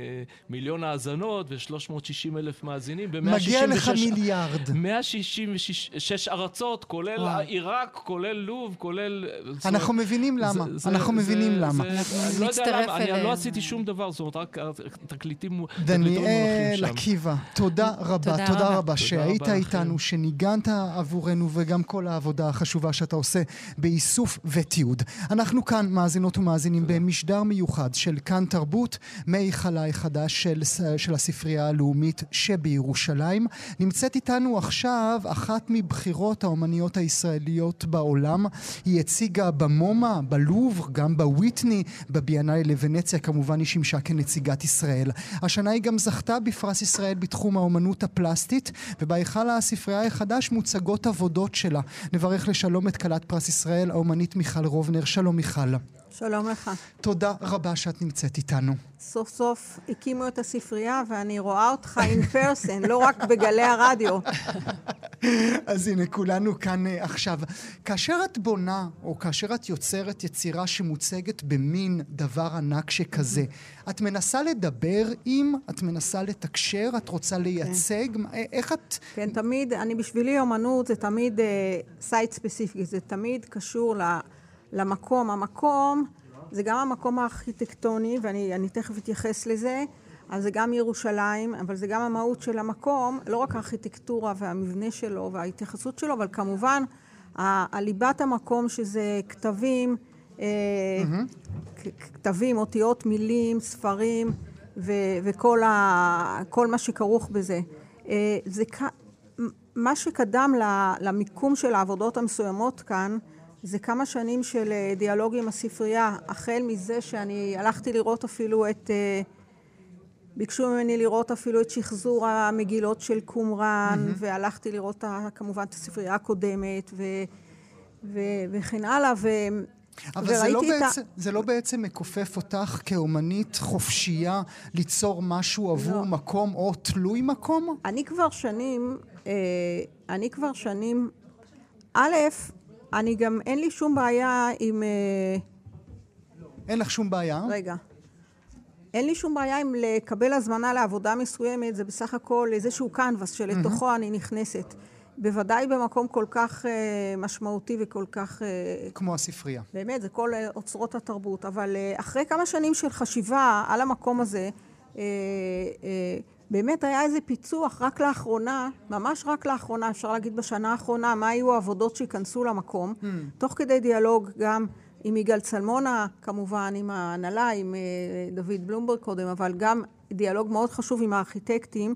מיליון האזנות ו-360 אלף מאזינים. מגיע לך ב-166 מיליארד. 166 ארצות, כולל. עיראק, כולל לוב, כולל... אנחנו מבינים למה. אנחנו מבינים למה. אני לא יודע נצטרף למה, אני אליהם. לא עשיתי שום דבר, זאת אומרת, רק תקליטים דניאל מונחים שם. עקיבא, תודה רבה, תודה רבה. שהיית איתנו. שניגנת עבורנו, וגם כל העבודה החשובה שאתה עושה באיסוף ותיעוד. אנחנו כאן, מאזינות ומאזינים, במשדר מיוחד של כאן תרבות, מהיכלה החדש של, של הספרייה הלאומית שבירושלים. נמצאת איתנו עכשיו אחת מבחירות האומניות הישראליות בעולם. היא הציגה במומה, בלוב, גם בוויטני, בביאנאי לוונציה, כמובן היא שימשה כנציגת ישראל. השנה היא גם זכתה בפרס ישראל בתחום האומנות הפלסטית, ובהיכל הספרייה החדש מוצגות עבודות שלה. נברך לשלום את כלת פרס ישראל, האומנית מיכל רובנר. שלום מיכל. שלום לך. תודה רבה שאת נמצאת איתנו. סוף סוף הקימו את הספרייה ואני רואה אותך in person, לא רק בגלי הרדיו. אז הנה, כולנו כאן uh, עכשיו. כאשר את בונה, או כאשר את יוצרת יצירה שמוצגת במין דבר ענק שכזה, את מנסה לדבר עם, את מנסה לתקשר, את רוצה לייצג? מה- איך את... כן, תמיד, אני בשבילי אומנות זה תמיד site specific, זה תמיד קשור ל, למקום. המקום זה גם המקום הארכיטקטוני, ואני אני תכף אתייחס לזה, אז זה גם ירושלים, אבל זה גם המהות של המקום, לא רק הארכיטקטורה והמבנה שלו וההתייחסות שלו, אבל כמובן הליבת המקום שזה כתבים, אה, כתבים, אותיות, מילים, ספרים ו- וכל מה שכרוך בזה. אה, זה מה שקדם למיקום של העבודות המסוימות כאן זה כמה שנים של אה, דיאלוג עם הספרייה, החל מזה שאני הלכתי לראות אפילו את... אה, ביקשו ממני לראות אפילו את שחזור המגילות של קומראן, והלכתי לראות ה- כמובן את הספרייה הקודמת, ו, ו, וכן הלאה, ו, אבל זה לא, את ה... בעצם, זה לא בעצם מכופף אותך כאומנית חופשייה ליצור משהו עבור לא. מקום או תלוי מקום? אני כבר שנים, אה, אני כבר שנים, א', אני גם, אין לי שום בעיה עם... אה, אין לך שום בעיה? רגע. אין לי שום בעיה עם לקבל הזמנה לעבודה מסוימת, זה בסך הכל איזשהו קנבס שלתוכו אני נכנסת. בוודאי במקום כל כך אה, משמעותי וכל כך... אה, כמו הספרייה. באמת, זה כל אה, אוצרות התרבות. אבל אה, אחרי כמה שנים של חשיבה על המקום הזה, אה, אה, באמת היה איזה פיצוח רק לאחרונה, ממש רק לאחרונה, אפשר להגיד בשנה האחרונה, מה היו העבודות שייכנסו למקום, תוך כדי דיאלוג גם עם יגאל צלמונה, כמובן, עם ההנהלה, עם אה, דוד בלומברג קודם, אבל גם דיאלוג מאוד חשוב עם הארכיטקטים,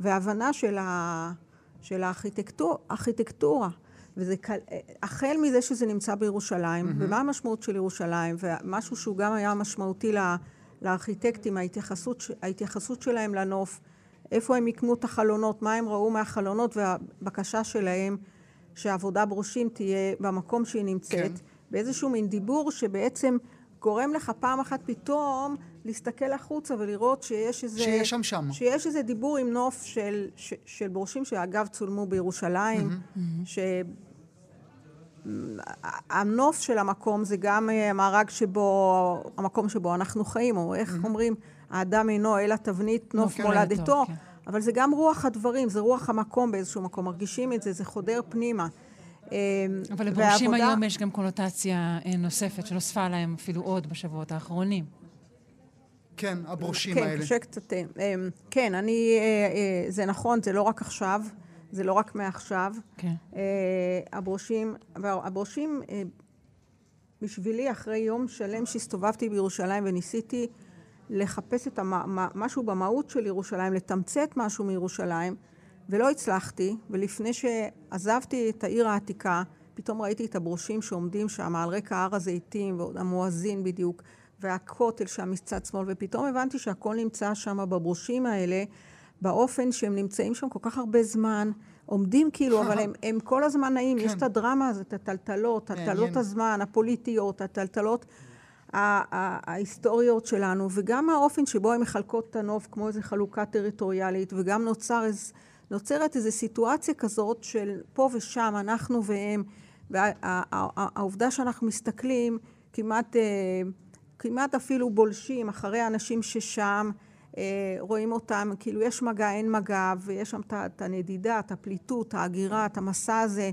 והבנה של, ה, של הארכיטקטור, הארכיטקטורה. וזה קל, החל מזה שזה נמצא בירושלים, mm-hmm. ומה המשמעות של ירושלים, ומשהו שהוא גם היה משמעותי לה, לארכיטקטים, ההתייחסות, ההתייחסות שלהם לנוף, איפה הם יקמו את החלונות, מה הם ראו מהחלונות, והבקשה שלהם שהעבודה ברושים תהיה במקום שהיא נמצאת, כן. באיזשהו מין דיבור שבעצם גורם לך פעם אחת פתאום להסתכל החוצה ולראות שיש איזה... שיש שם שם. שיש איזה דיבור עם נוף של, ש, של ברושים שאגב צולמו בירושלים, ש... הנוף של המקום זה גם אה, המארג שבו, המקום שבו אנחנו חיים, או איך אומרים, האדם אינו אלא תבנית נוף נוף מולדתו, מולדתו, כן. אבל זה גם רוח הדברים, זה רוח המקום באיזשהו מקום, מרגישים את זה, זה חודר פנימה. אה, אבל לברושים והעבודה- היום יש גם קונוטציה אה, נוספת, שנוספה להם אפילו עוד בשבועות האחרונים. כן, הברושים כן, האלה. קשה קצת. אה, אה, כן, אני, זה נכון, זה לא רק עכשיו, זה לא רק מעכשיו. כן. אה, הברושים, והברושים, אה, בשבילי, אחרי יום שלם שהסתובבתי בירושלים וניסיתי לחפש את המ, משהו במהות של ירושלים, לתמצת משהו מירושלים, ולא הצלחתי, ולפני שעזבתי את העיר העתיקה, פתאום ראיתי את הברושים שעומדים שם על רקע הר הזיתים, ועוד המואזין בדיוק, והכותל שם מצד שמאל, ופתאום הבנתי שהכל נמצא שם בברושים האלה, באופן שהם נמצאים שם כל כך הרבה זמן, עומדים כאילו, אבל הם, הם כל הזמן נעים, יש את הדרמה הזאת, הטלטלות, מעניין. הטלטלות הזמן, הפוליטיות, הטלטלות. ההיסטוריות שלנו, וגם האופן שבו הן מחלקות את הנוף כמו איזו חלוקה טריטוריאלית, וגם נוצר איז, נוצרת איזו סיטואציה כזאת של פה ושם, אנחנו והם, והעובדה שאנחנו מסתכלים כמעט, אה, כמעט אפילו בולשים אחרי האנשים ששם, רואים אותם, כאילו יש מגע, אין מגע, ויש שם את הנדידה, את הפליטות, ההגירה, את המסע הזה,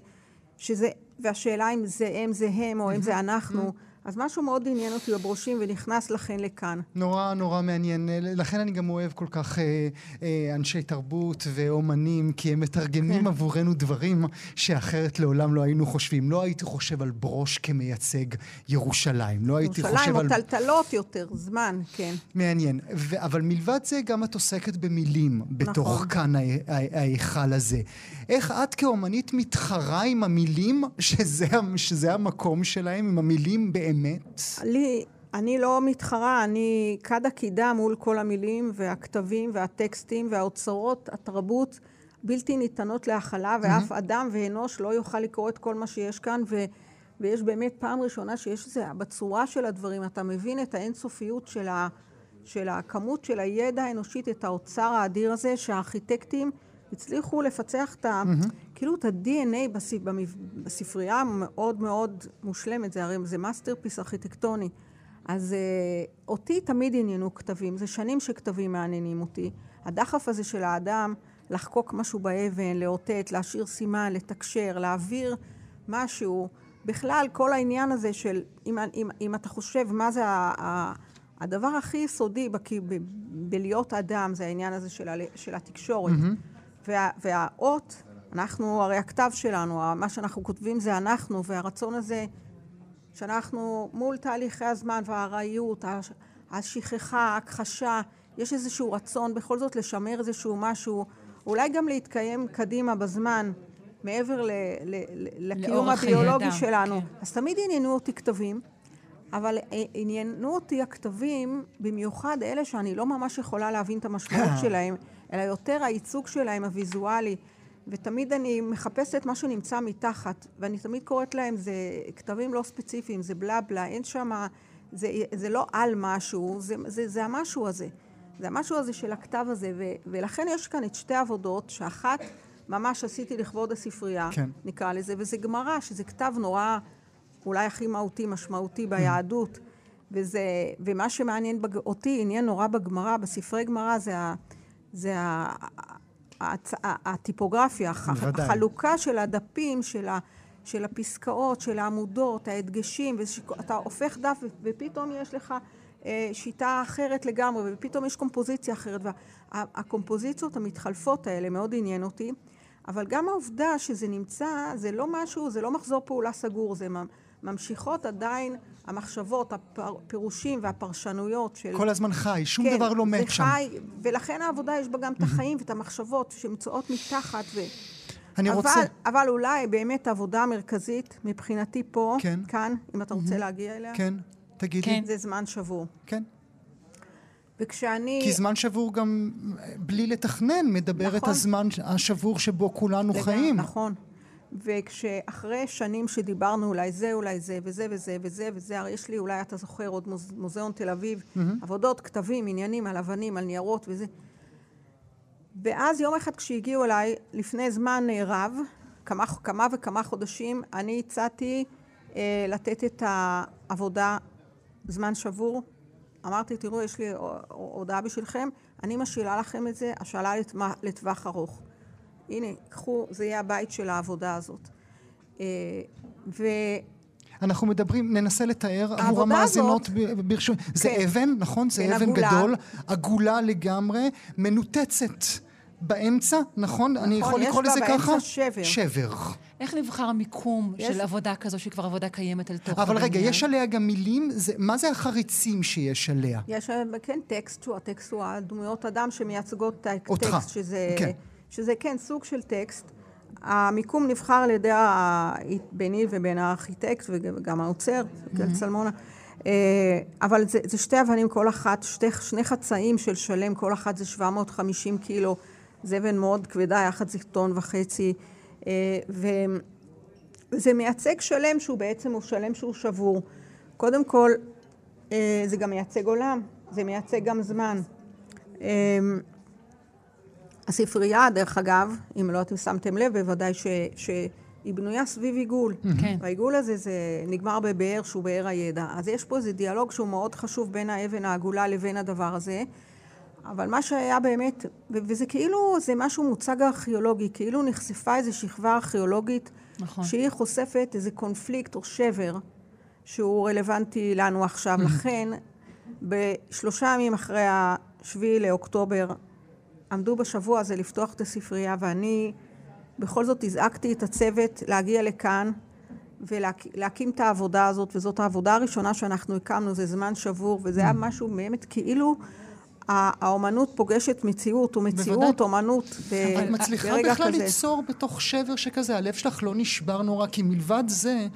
שזה, והשאלה אם זה הם זה הם או הם זה אנחנו. אז משהו מאוד עניין אותי בברושים ונכנס לכן לכאן. נורא נורא מעניין. לכן אני גם אוהב כל כך אה, אה, אנשי תרבות ואומנים, כי הם מתרגמים כן. עבורנו דברים שאחרת לעולם לא היינו חושבים. לא הייתי חושב על ברוש כמייצג ירושלים. לא הייתי חושב על... ירושלים או טלטלות יותר, זמן, כן. מעניין. ו- אבל מלבד זה, גם את עוסקת במילים בתוך נכון. כאן ההיכל הזה. איך את כאומנית מתחרה עם המילים, שזה, שזה המקום שלהם, עם המילים באמת? לי, אני לא מתחרה, אני כד עקידה מול כל המילים והכתבים והטקסטים והאוצרות, התרבות בלתי ניתנות להכלה, ואף mm-hmm. אדם ואנוש לא יוכל לקרוא את כל מה שיש כאן, ו... ויש באמת פעם ראשונה שיש את זה, בצורה של הדברים, אתה מבין את האינסופיות של, ה, של הכמות של הידע האנושית, את האוצר האדיר הזה, שהארכיטקטים הצליחו לפצח את ה... Mm-hmm. כאילו את ה-DNA בספ... בספרייה מאוד מאוד מושלמת, זה הרי זה masterpiece ארכיטקטוני. אז uh, אותי תמיד עניינו כתבים, זה שנים שכתבים מעניינים אותי. הדחף הזה של האדם לחקוק משהו באבן, לאותת, להשאיר סימן, לתקשר, להעביר משהו. בכלל, כל העניין הזה של, אם, אם, אם אתה חושב מה זה ה, ה, הדבר הכי יסודי בלהיות אדם, זה העניין הזה של, ה, של התקשורת. Mm-hmm. וה, והאות, אנחנו, הרי הכתב שלנו, מה שאנחנו כותבים זה אנחנו, והרצון הזה שאנחנו מול תהליכי הזמן והארעיות, השכחה, ההכחשה, יש איזשהו רצון בכל זאת לשמר איזשהו משהו, אולי גם להתקיים קדימה בזמן, מעבר ל, ל, ל, לקיום הביולוגי שלנו. כן. אז תמיד עניינו אותי כתבים, אבל עניינו אותי הכתבים, במיוחד אלה שאני לא ממש יכולה להבין את המשמעות שלהם. אלא יותר הייצוג שלהם הוויזואלי. ותמיד אני מחפשת מה שנמצא מתחת, ואני תמיד קוראת להם, זה כתבים לא ספציפיים, זה בלה בלה, אין שם, זה, זה לא על משהו, זה, זה, זה המשהו הזה. זה המשהו הזה של הכתב הזה, ו, ולכן יש כאן את שתי עבודות, שאחת ממש עשיתי לכבוד הספרייה, כן. נקרא לזה, וזה גמרא, שזה כתב נורא, אולי הכי מהותי, משמעותי ביהדות. וזה, ומה שמעניין בג... אותי, עניין נורא בגמרא, בספרי גמרא, זה ה... זה הטיפוגרפיה, החלוקה של הדפים, של, ה, של הפסקאות, של העמודות, ההדגשים, ואתה הופך דף ופתאום יש לך אה, שיטה אחרת לגמרי, ופתאום יש קומפוזיציה אחרת, והקומפוזיציות המתחלפות האלה מאוד עניין אותי, אבל גם העובדה שזה נמצא, זה לא משהו, זה לא מחזור פעולה סגור, זה ממשיכות עדיין המחשבות, הפירושים והפרשנויות של... כל הזמן חי, שום כן, דבר לא מת שם. כן, זה חי, ולכן העבודה יש בה גם את החיים ואת המחשבות שמצואות מתחת ו... אני אבל, רוצה... אבל אולי באמת העבודה המרכזית מבחינתי פה, כן. כאן, אם אתה רוצה להגיע אליה. כן, תגידי. כן. זה זמן שבור. כן. וכשאני... כי זמן שבור גם, בלי לתכנן, מדבר נכון. את הזמן השבור שבו כולנו לגמרי, חיים. נכון. וכשאחרי שנים שדיברנו אולי זה, אולי זה, וזה וזה וזה וזה, הרי יש לי אולי, אתה זוכר, עוד מוז, מוזיאון תל אביב, mm-hmm. עבודות, כתבים, עניינים על אבנים, על ניירות וזה. ואז יום אחד כשהגיעו אליי, לפני זמן רב, כמה, כמה וכמה חודשים, אני הצעתי אה, לתת את העבודה זמן שבור. אמרתי, תראו, יש לי הודעה בשבילכם, אני משאילה לכם את זה, השאלה לטווח ארוך. הנה, קחו, זה יהיה הבית של העבודה הזאת. אה, ו... אנחנו מדברים, ננסה לתאר עבור המאזינות ברשו... כן. זה אבן, נכון? זה כן, אבן עגולה. גדול, עגולה לגמרי, מנותצת באמצע, נכון? נכון אני יכול לקרוא לזה ככה? נכון, יש בה באמצע שבר. שבר. איך נבחר המיקום יש... של עבודה כזו, שהיא כבר עבודה קיימת על תוך אבל רגע, יש עליה גם מילים? זה, מה זה החריצים שיש עליה? יש, כן, טקסט, הטקסט הוא הדמויות אדם שמייצגות טקסט, אותך. שזה... כן. שזה כן סוג של טקסט. המיקום נבחר על ידי, ה... ביני ובין הארכיטקט וגם האוצר, mm-hmm. צלמונה. אה, אבל זה, זה שתי אבנים כל אחת, שתי, שני חצאים של שלם, כל אחת זה 750 קילו, זה אבן מאוד כבדה, יחד זה טון וחצי. אה, וזה מייצג שלם שהוא בעצם, הוא שלם שהוא שבור. קודם כל, אה, זה גם מייצג עולם, זה מייצג גם זמן. הספרייה, דרך אגב, אם לא אתם שמתם לב, בוודאי ש, שהיא בנויה סביב עיגול. כן. והעיגול הזה זה נגמר בבאר שהוא באר הידע. אז יש פה איזה דיאלוג שהוא מאוד חשוב בין האבן העגולה לבין הדבר הזה. אבל מה שהיה באמת, וזה כאילו, זה משהו מוצג ארכיאולוגי, כאילו נחשפה איזו שכבה ארכיאולוגית, נכון. שהיא חושפת איזה קונפליקט או שבר שהוא רלוונטי לנו עכשיו. לכן, בשלושה ימים אחרי השביעי לאוקטובר, עמדו בשבוע הזה לפתוח את הספרייה, ואני בכל זאת הזעקתי את הצוות להגיע לכאן ולהקים את העבודה הזאת, וזאת העבודה הראשונה שאנחנו הקמנו, זה זמן שבור, וזה היה משהו באמת כאילו האומנות פוגשת מציאות, ומציאות. אומנות, ב- את מצליחה ברגע בכלל כזה. ליצור בתוך שבר שכזה, הלב שלך לא נשבר נורא, כי מלבד זה,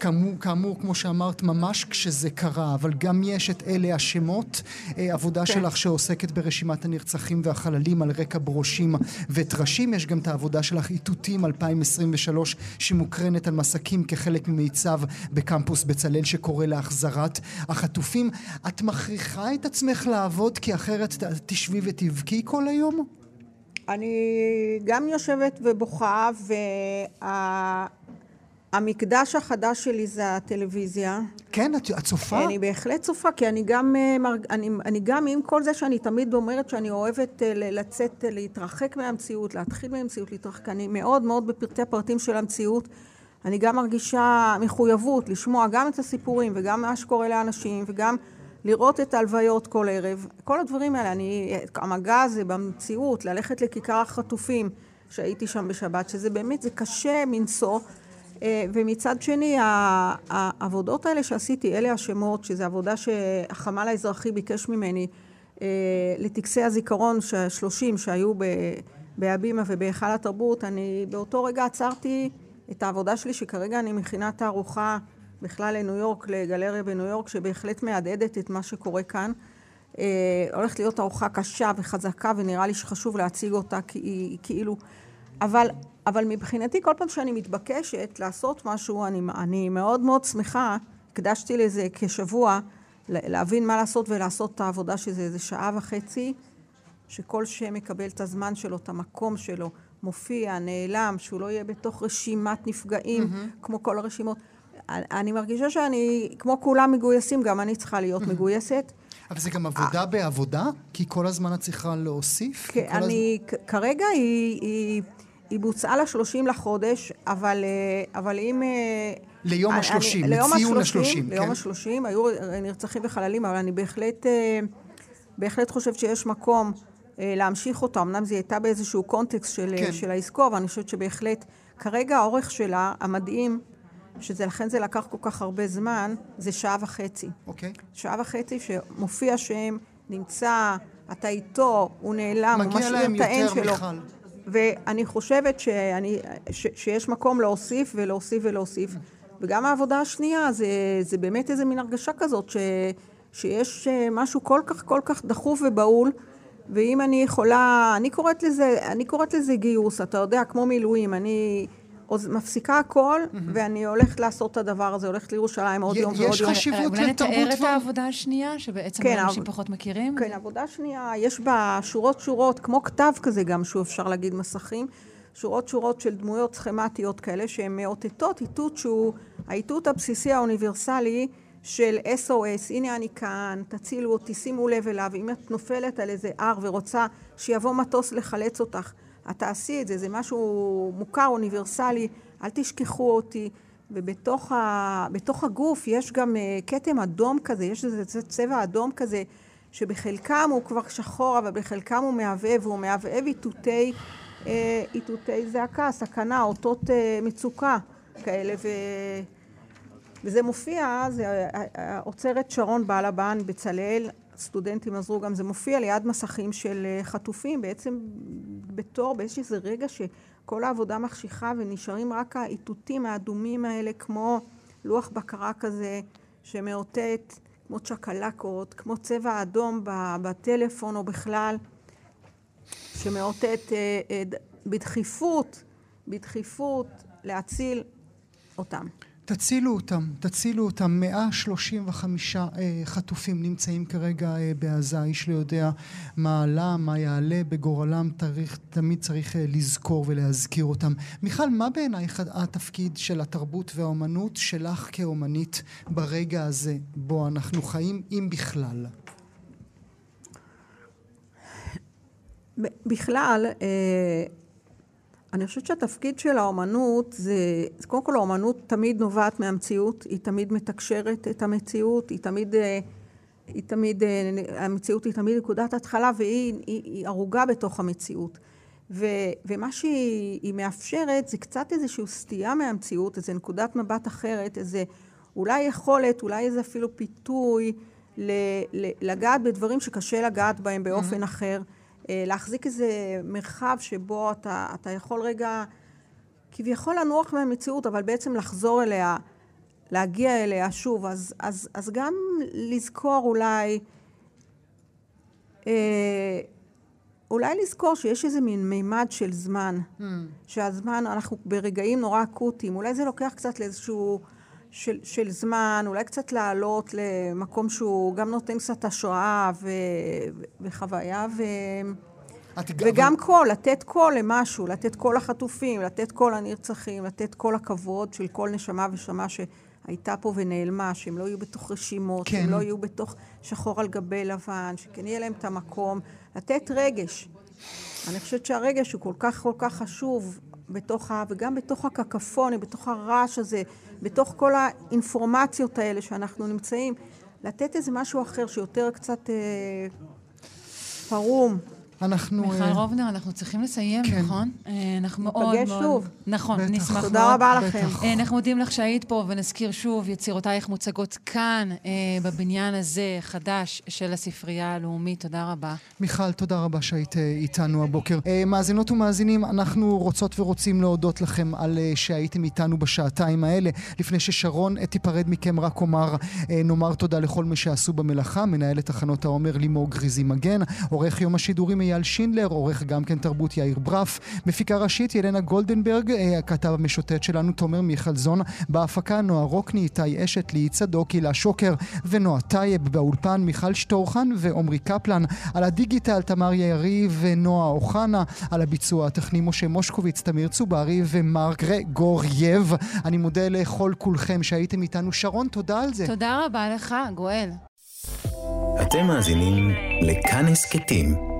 כאמור, כאמור כמו שאמרת, ממש כשזה קרה, אבל גם יש את אלה השמות, אה, עבודה כן. שלך שעוסקת ברשימת הנרצחים והחללים על רקע ברושים וטרשים, יש גם את העבודה שלך, איתותים 2023, שמוקרנת על מסקים כחלק ממיצב בקמפוס בצלאל שקורא להחזרת החטופים. את מכריחה את עצמך לעבוד, כי אחרת ת- תשבי ותבכי כל היום? אני גם יושבת ובוכה, והמקדש החדש שלי זה הטלוויזיה. כן, את, את צופה? אני בהחלט צופה, כי אני גם, אה. אני, אני גם עם כל זה שאני תמיד אומרת שאני אוהבת אה, לצאת, אה, להתרחק מהמציאות, להתחיל מהמציאות, להתרחק, אני מאוד מאוד בפרטי הפרטים של המציאות. אני גם מרגישה מחויבות לשמוע גם את הסיפורים וגם מה שקורה לאנשים וגם לראות את ההלוויות כל ערב. כל הדברים האלה, אני, המגע הזה במציאות, ללכת לכיכר החטופים, שהייתי שם בשבת, שזה באמת, זה קשה מנשוא. אה, ומצד שני, העבודות האלה שעשיתי, אלה השמות, שזו עבודה שהחמ"ל האזרחי ביקש ממני אה, לטקסי הזיכרון ה-30 שהיו בהבימה ובהיכל התרבות, אני באותו רגע עצרתי את העבודה שלי, שכרגע אני מכינה תערוכה בכלל לניו יורק, לגלריה בניו יורק, שבהחלט מהדהדת את מה שקורה כאן. אה, הולכת להיות תערוכה קשה וחזקה, ונראה לי שחשוב להציג אותה כי היא כאילו... אבל, אבל מבחינתי, כל פעם שאני מתבקשת לעשות משהו, אני, אני מאוד מאוד שמחה, הקדשתי לזה כשבוע, להבין מה לעשות ולעשות את העבודה שזה איזה שעה וחצי, שכל שם מקבל את הזמן שלו, את המקום שלו, מופיע, נעלם, שהוא לא יהיה בתוך רשימת נפגעים, mm-hmm. כמו כל הרשימות. אני, מרגישה שאני, כמו כולם מגויסים, גם אני צריכה להיות. מגויסת. אבל זה גם עבודה בעבודה? כי כל הזמן את צריכה להוסיף? כן, אני, כ- כרגע היא, היא, היא בוצעה לשלושים לחודש, אבל, אה, אבל אם... אה, ליום אני- השלושים, אני- ליום לציון השלושים, השלושים, ליום כן. השלושים, היו נרצחים וחללים, אבל אני בהחלט, אה, בהחלט חושבת שיש מקום אה, להמשיך אותה. אמנם זו הייתה באיזשהו קונטקסט של, כן. כן. של העסקו, אבל אני חושבת שבהחלט, כרגע האורך שלה, המדהים, שזה לכן זה לקח כל כך הרבה זמן, זה שעה וחצי. אוקיי. שעה וחצי שמופיע שם, נמצא, אתה איתו, הוא נעלם, הוא מגיע משאיר להם את האין יותר, שלו. מיכל. ואני חושבת שאני, ש, שיש מקום להוסיף ולהוסיף ולהוסיף. וגם העבודה השנייה, זה, זה באמת איזה מין הרגשה כזאת, ש, שיש אה, משהו כל כך כל כך דחוף ובהול, ואם אני יכולה, אני קוראת לזה, אני קוראת לזה גיוס, אתה יודע, כמו מילואים, אני מפסיקה הכל, ואני הולכת לעשות את הדבר הזה, הולכת לירושלים עוד יום יש ועוד יום. חשיבות אולי נתאר לתרבות את העבודה השנייה, שבעצם כן, אנשים פחות מכירים? כן, עבודה שנייה, יש בה שורות שורות, כמו כתב כזה גם, שהוא אפשר להגיד מסכים, שורות שורות של דמויות סכמטיות כאלה, שהן מאותתות איתות שהוא האיתות הבסיסי האוניברסלי של SOS, הנה אני כאן, תצילו אותי, שימו לב אליו, אם את נופלת על איזה הר ורוצה שיבוא מטוס לחלץ אותך, את תעשי את זה, זה משהו מוכר, אוניברסלי, אל תשכחו אותי. ובתוך ה, הגוף יש גם אה, כתם אדום כזה, יש איזה צבע אדום כזה, שבחלקם הוא כבר שחור, אבל בחלקם הוא מהבהב, והוא מהבהב איתותי, אה, איתותי זעקה, סכנה, אותות אה, מצוקה כאלה. ו... וזה מופיע, זה האוצרת שרון בעלבן בצלאל, סטודנטים עזרו גם, זה מופיע ליד מסכים של אה, חטופים, בעצם בתור, באיזה רגע שכל העבודה מחשיכה ונשארים רק האיתותים האדומים האלה, כמו לוח בקרה כזה שמאותת, כמו צ'קלקות, כמו צבע אדום בטלפון או בכלל, שמאותת אה, אה, בדחיפות, בדחיפות להציל אותם. תצילו אותם, תצילו אותם. 135 אה, חטופים נמצאים כרגע אה, בעזה, איש לא יודע מה עלה, מה יעלה בגורלם, תריך, תמיד צריך אה, לזכור ולהזכיר אותם. מיכל, מה בעינייך התפקיד של התרבות והאומנות שלך כאומנית ברגע הזה בו אנחנו חיים, אם בכלל? בכלל, אני חושבת שהתפקיד של האומנות זה, קודם כל האומנות תמיד נובעת מהמציאות, היא תמיד מתקשרת את המציאות, היא תמיד, אה, היא תמיד, אה, המציאות היא תמיד נקודת התחלה והיא היא, היא ערוגה בתוך המציאות. ו, ומה שהיא מאפשרת זה קצת איזושהי סטייה מהמציאות, איזו נקודת מבט אחרת, איזה אולי יכולת, אולי איזה אפילו פיתוי ל, ל, לגעת בדברים שקשה לגעת בהם באופן mm-hmm. אחר. אה, להחזיק איזה מרחב שבו אתה, אתה יכול רגע כביכול לנוח מהמציאות, אבל בעצם לחזור אליה, להגיע אליה שוב. אז, אז, אז גם לזכור אולי, אה, אולי לזכור שיש איזה מין מימד של זמן, mm. שהזמן, אנחנו ברגעים נורא אקוטיים, אולי זה לוקח קצת לאיזשהו... של, של זמן, אולי קצת לעלות למקום שהוא גם נותן קצת השראה ו, וחוויה, ו, וגם אבל... קול, לתת קול למשהו, לתת קול לחטופים, לתת קול לנרצחים, לתת קול לכבוד של כל נשמה ונשמה שהייתה פה ונעלמה, שהם לא יהיו בתוך רשימות, כן. שהם לא יהיו בתוך שחור על גבי לבן, שכן יהיה להם את המקום, לתת רגש. אני חושבת שהרגש הוא כל כך כל כך חשוב בתוך ה... וגם בתוך הקקפוניה, בתוך הרעש הזה, בתוך כל האינפורמציות האלה שאנחנו נמצאים, לתת איזה משהו אחר שיותר קצת אה, פרום. אנחנו... מיכל uh, רובנר, אנחנו צריכים לסיים, כן. נכון? Uh, אנחנו מאוד מאוד... נפגש שוב. נכון, בטח. נשמח מאוד. תודה רבה לכם. Uh, אנחנו מודים לך שהיית פה, ונזכיר שוב, יצירותייך מוצגות כאן, בבניין הזה, חדש, של הספרייה הלאומית. תודה רבה. מיכל, תודה רבה שהיית איתנו הבוקר. מאזינות ומאזינים, אנחנו רוצות ורוצים להודות לכם על שהייתם איתנו בשעתיים האלה. לפני ששרון תיפרד מכם, רק אומר, נאמר תודה לכל מי שעשו במלאכה, מנהלת תחנות העומר לימור גריזי מגן, עורך יום השידורים אייל שינדלר, עורך גם כן תרבות יאיר ברף, מפיקה ראשית ילנה גולדנברג, אה, הכתב המשוטט שלנו תומר מיכלזון, בהפקה נועה רוקני, איתי אשת, ליהי צדוק, הילה שוקר ונועה טייב, באולפן מיכל שטורחן ועמרי קפלן, על הדיגיטל תמר יריב ונועה אוחנה, על הביצוע הטכני משה מושקוביץ, תמיר צוברי ומרק גורייב. אני מודה לכל כולכם שהייתם איתנו. שרון, תודה על זה. תודה רבה לך, גואל. אתם מאזינים לכאן הסכתים.